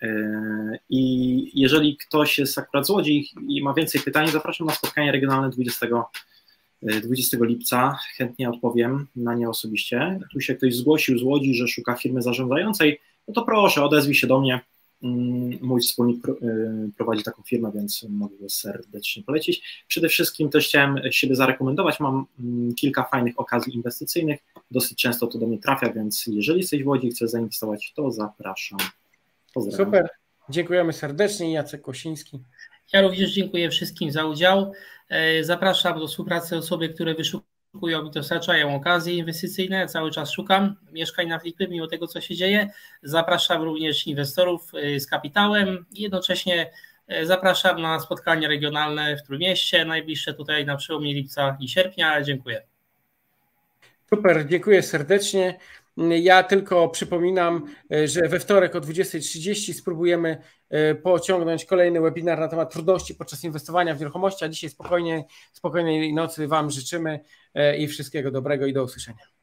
I jeżeli ktoś jest akurat z Łodzi i ma więcej pytań, zapraszam na spotkanie regionalne 20 20 lipca. Chętnie odpowiem na nie osobiście. Tu się ktoś zgłosił z Łodzi, że szuka firmy zarządzającej, no to proszę, odezwij się do mnie. Mm, mój wspólnik y, prowadzi taką firmę, więc mogę go serdecznie polecić. Przede wszystkim też chciałem siebie zarekomendować. Mam mm, kilka fajnych okazji inwestycyjnych. Dosyć często to do mnie trafia, więc jeżeli jesteś w Łodzi i chcesz zainwestować, to zapraszam. Pozdrawiam. Super. Dziękujemy serdecznie. Jacek Kosiński. Ja również dziękuję wszystkim za udział. E, zapraszam do współpracy osoby, które wyszukują i dostarczają okazje inwestycyjne. Cały czas szukam mieszkań na flipy, mimo tego, co się dzieje. Zapraszam również inwestorów e, z kapitałem i jednocześnie e, zapraszam na spotkania regionalne w Trójmieście, najbliższe tutaj na przełomie lipca i sierpnia. Dziękuję. Super, dziękuję serdecznie. Ja tylko przypominam, e, że we wtorek o 20.30 spróbujemy pociągnąć kolejny webinar na temat trudności podczas inwestowania w nieruchomości, a dzisiaj spokojnie, spokojnej nocy Wam życzymy e, i wszystkiego dobrego i do usłyszenia.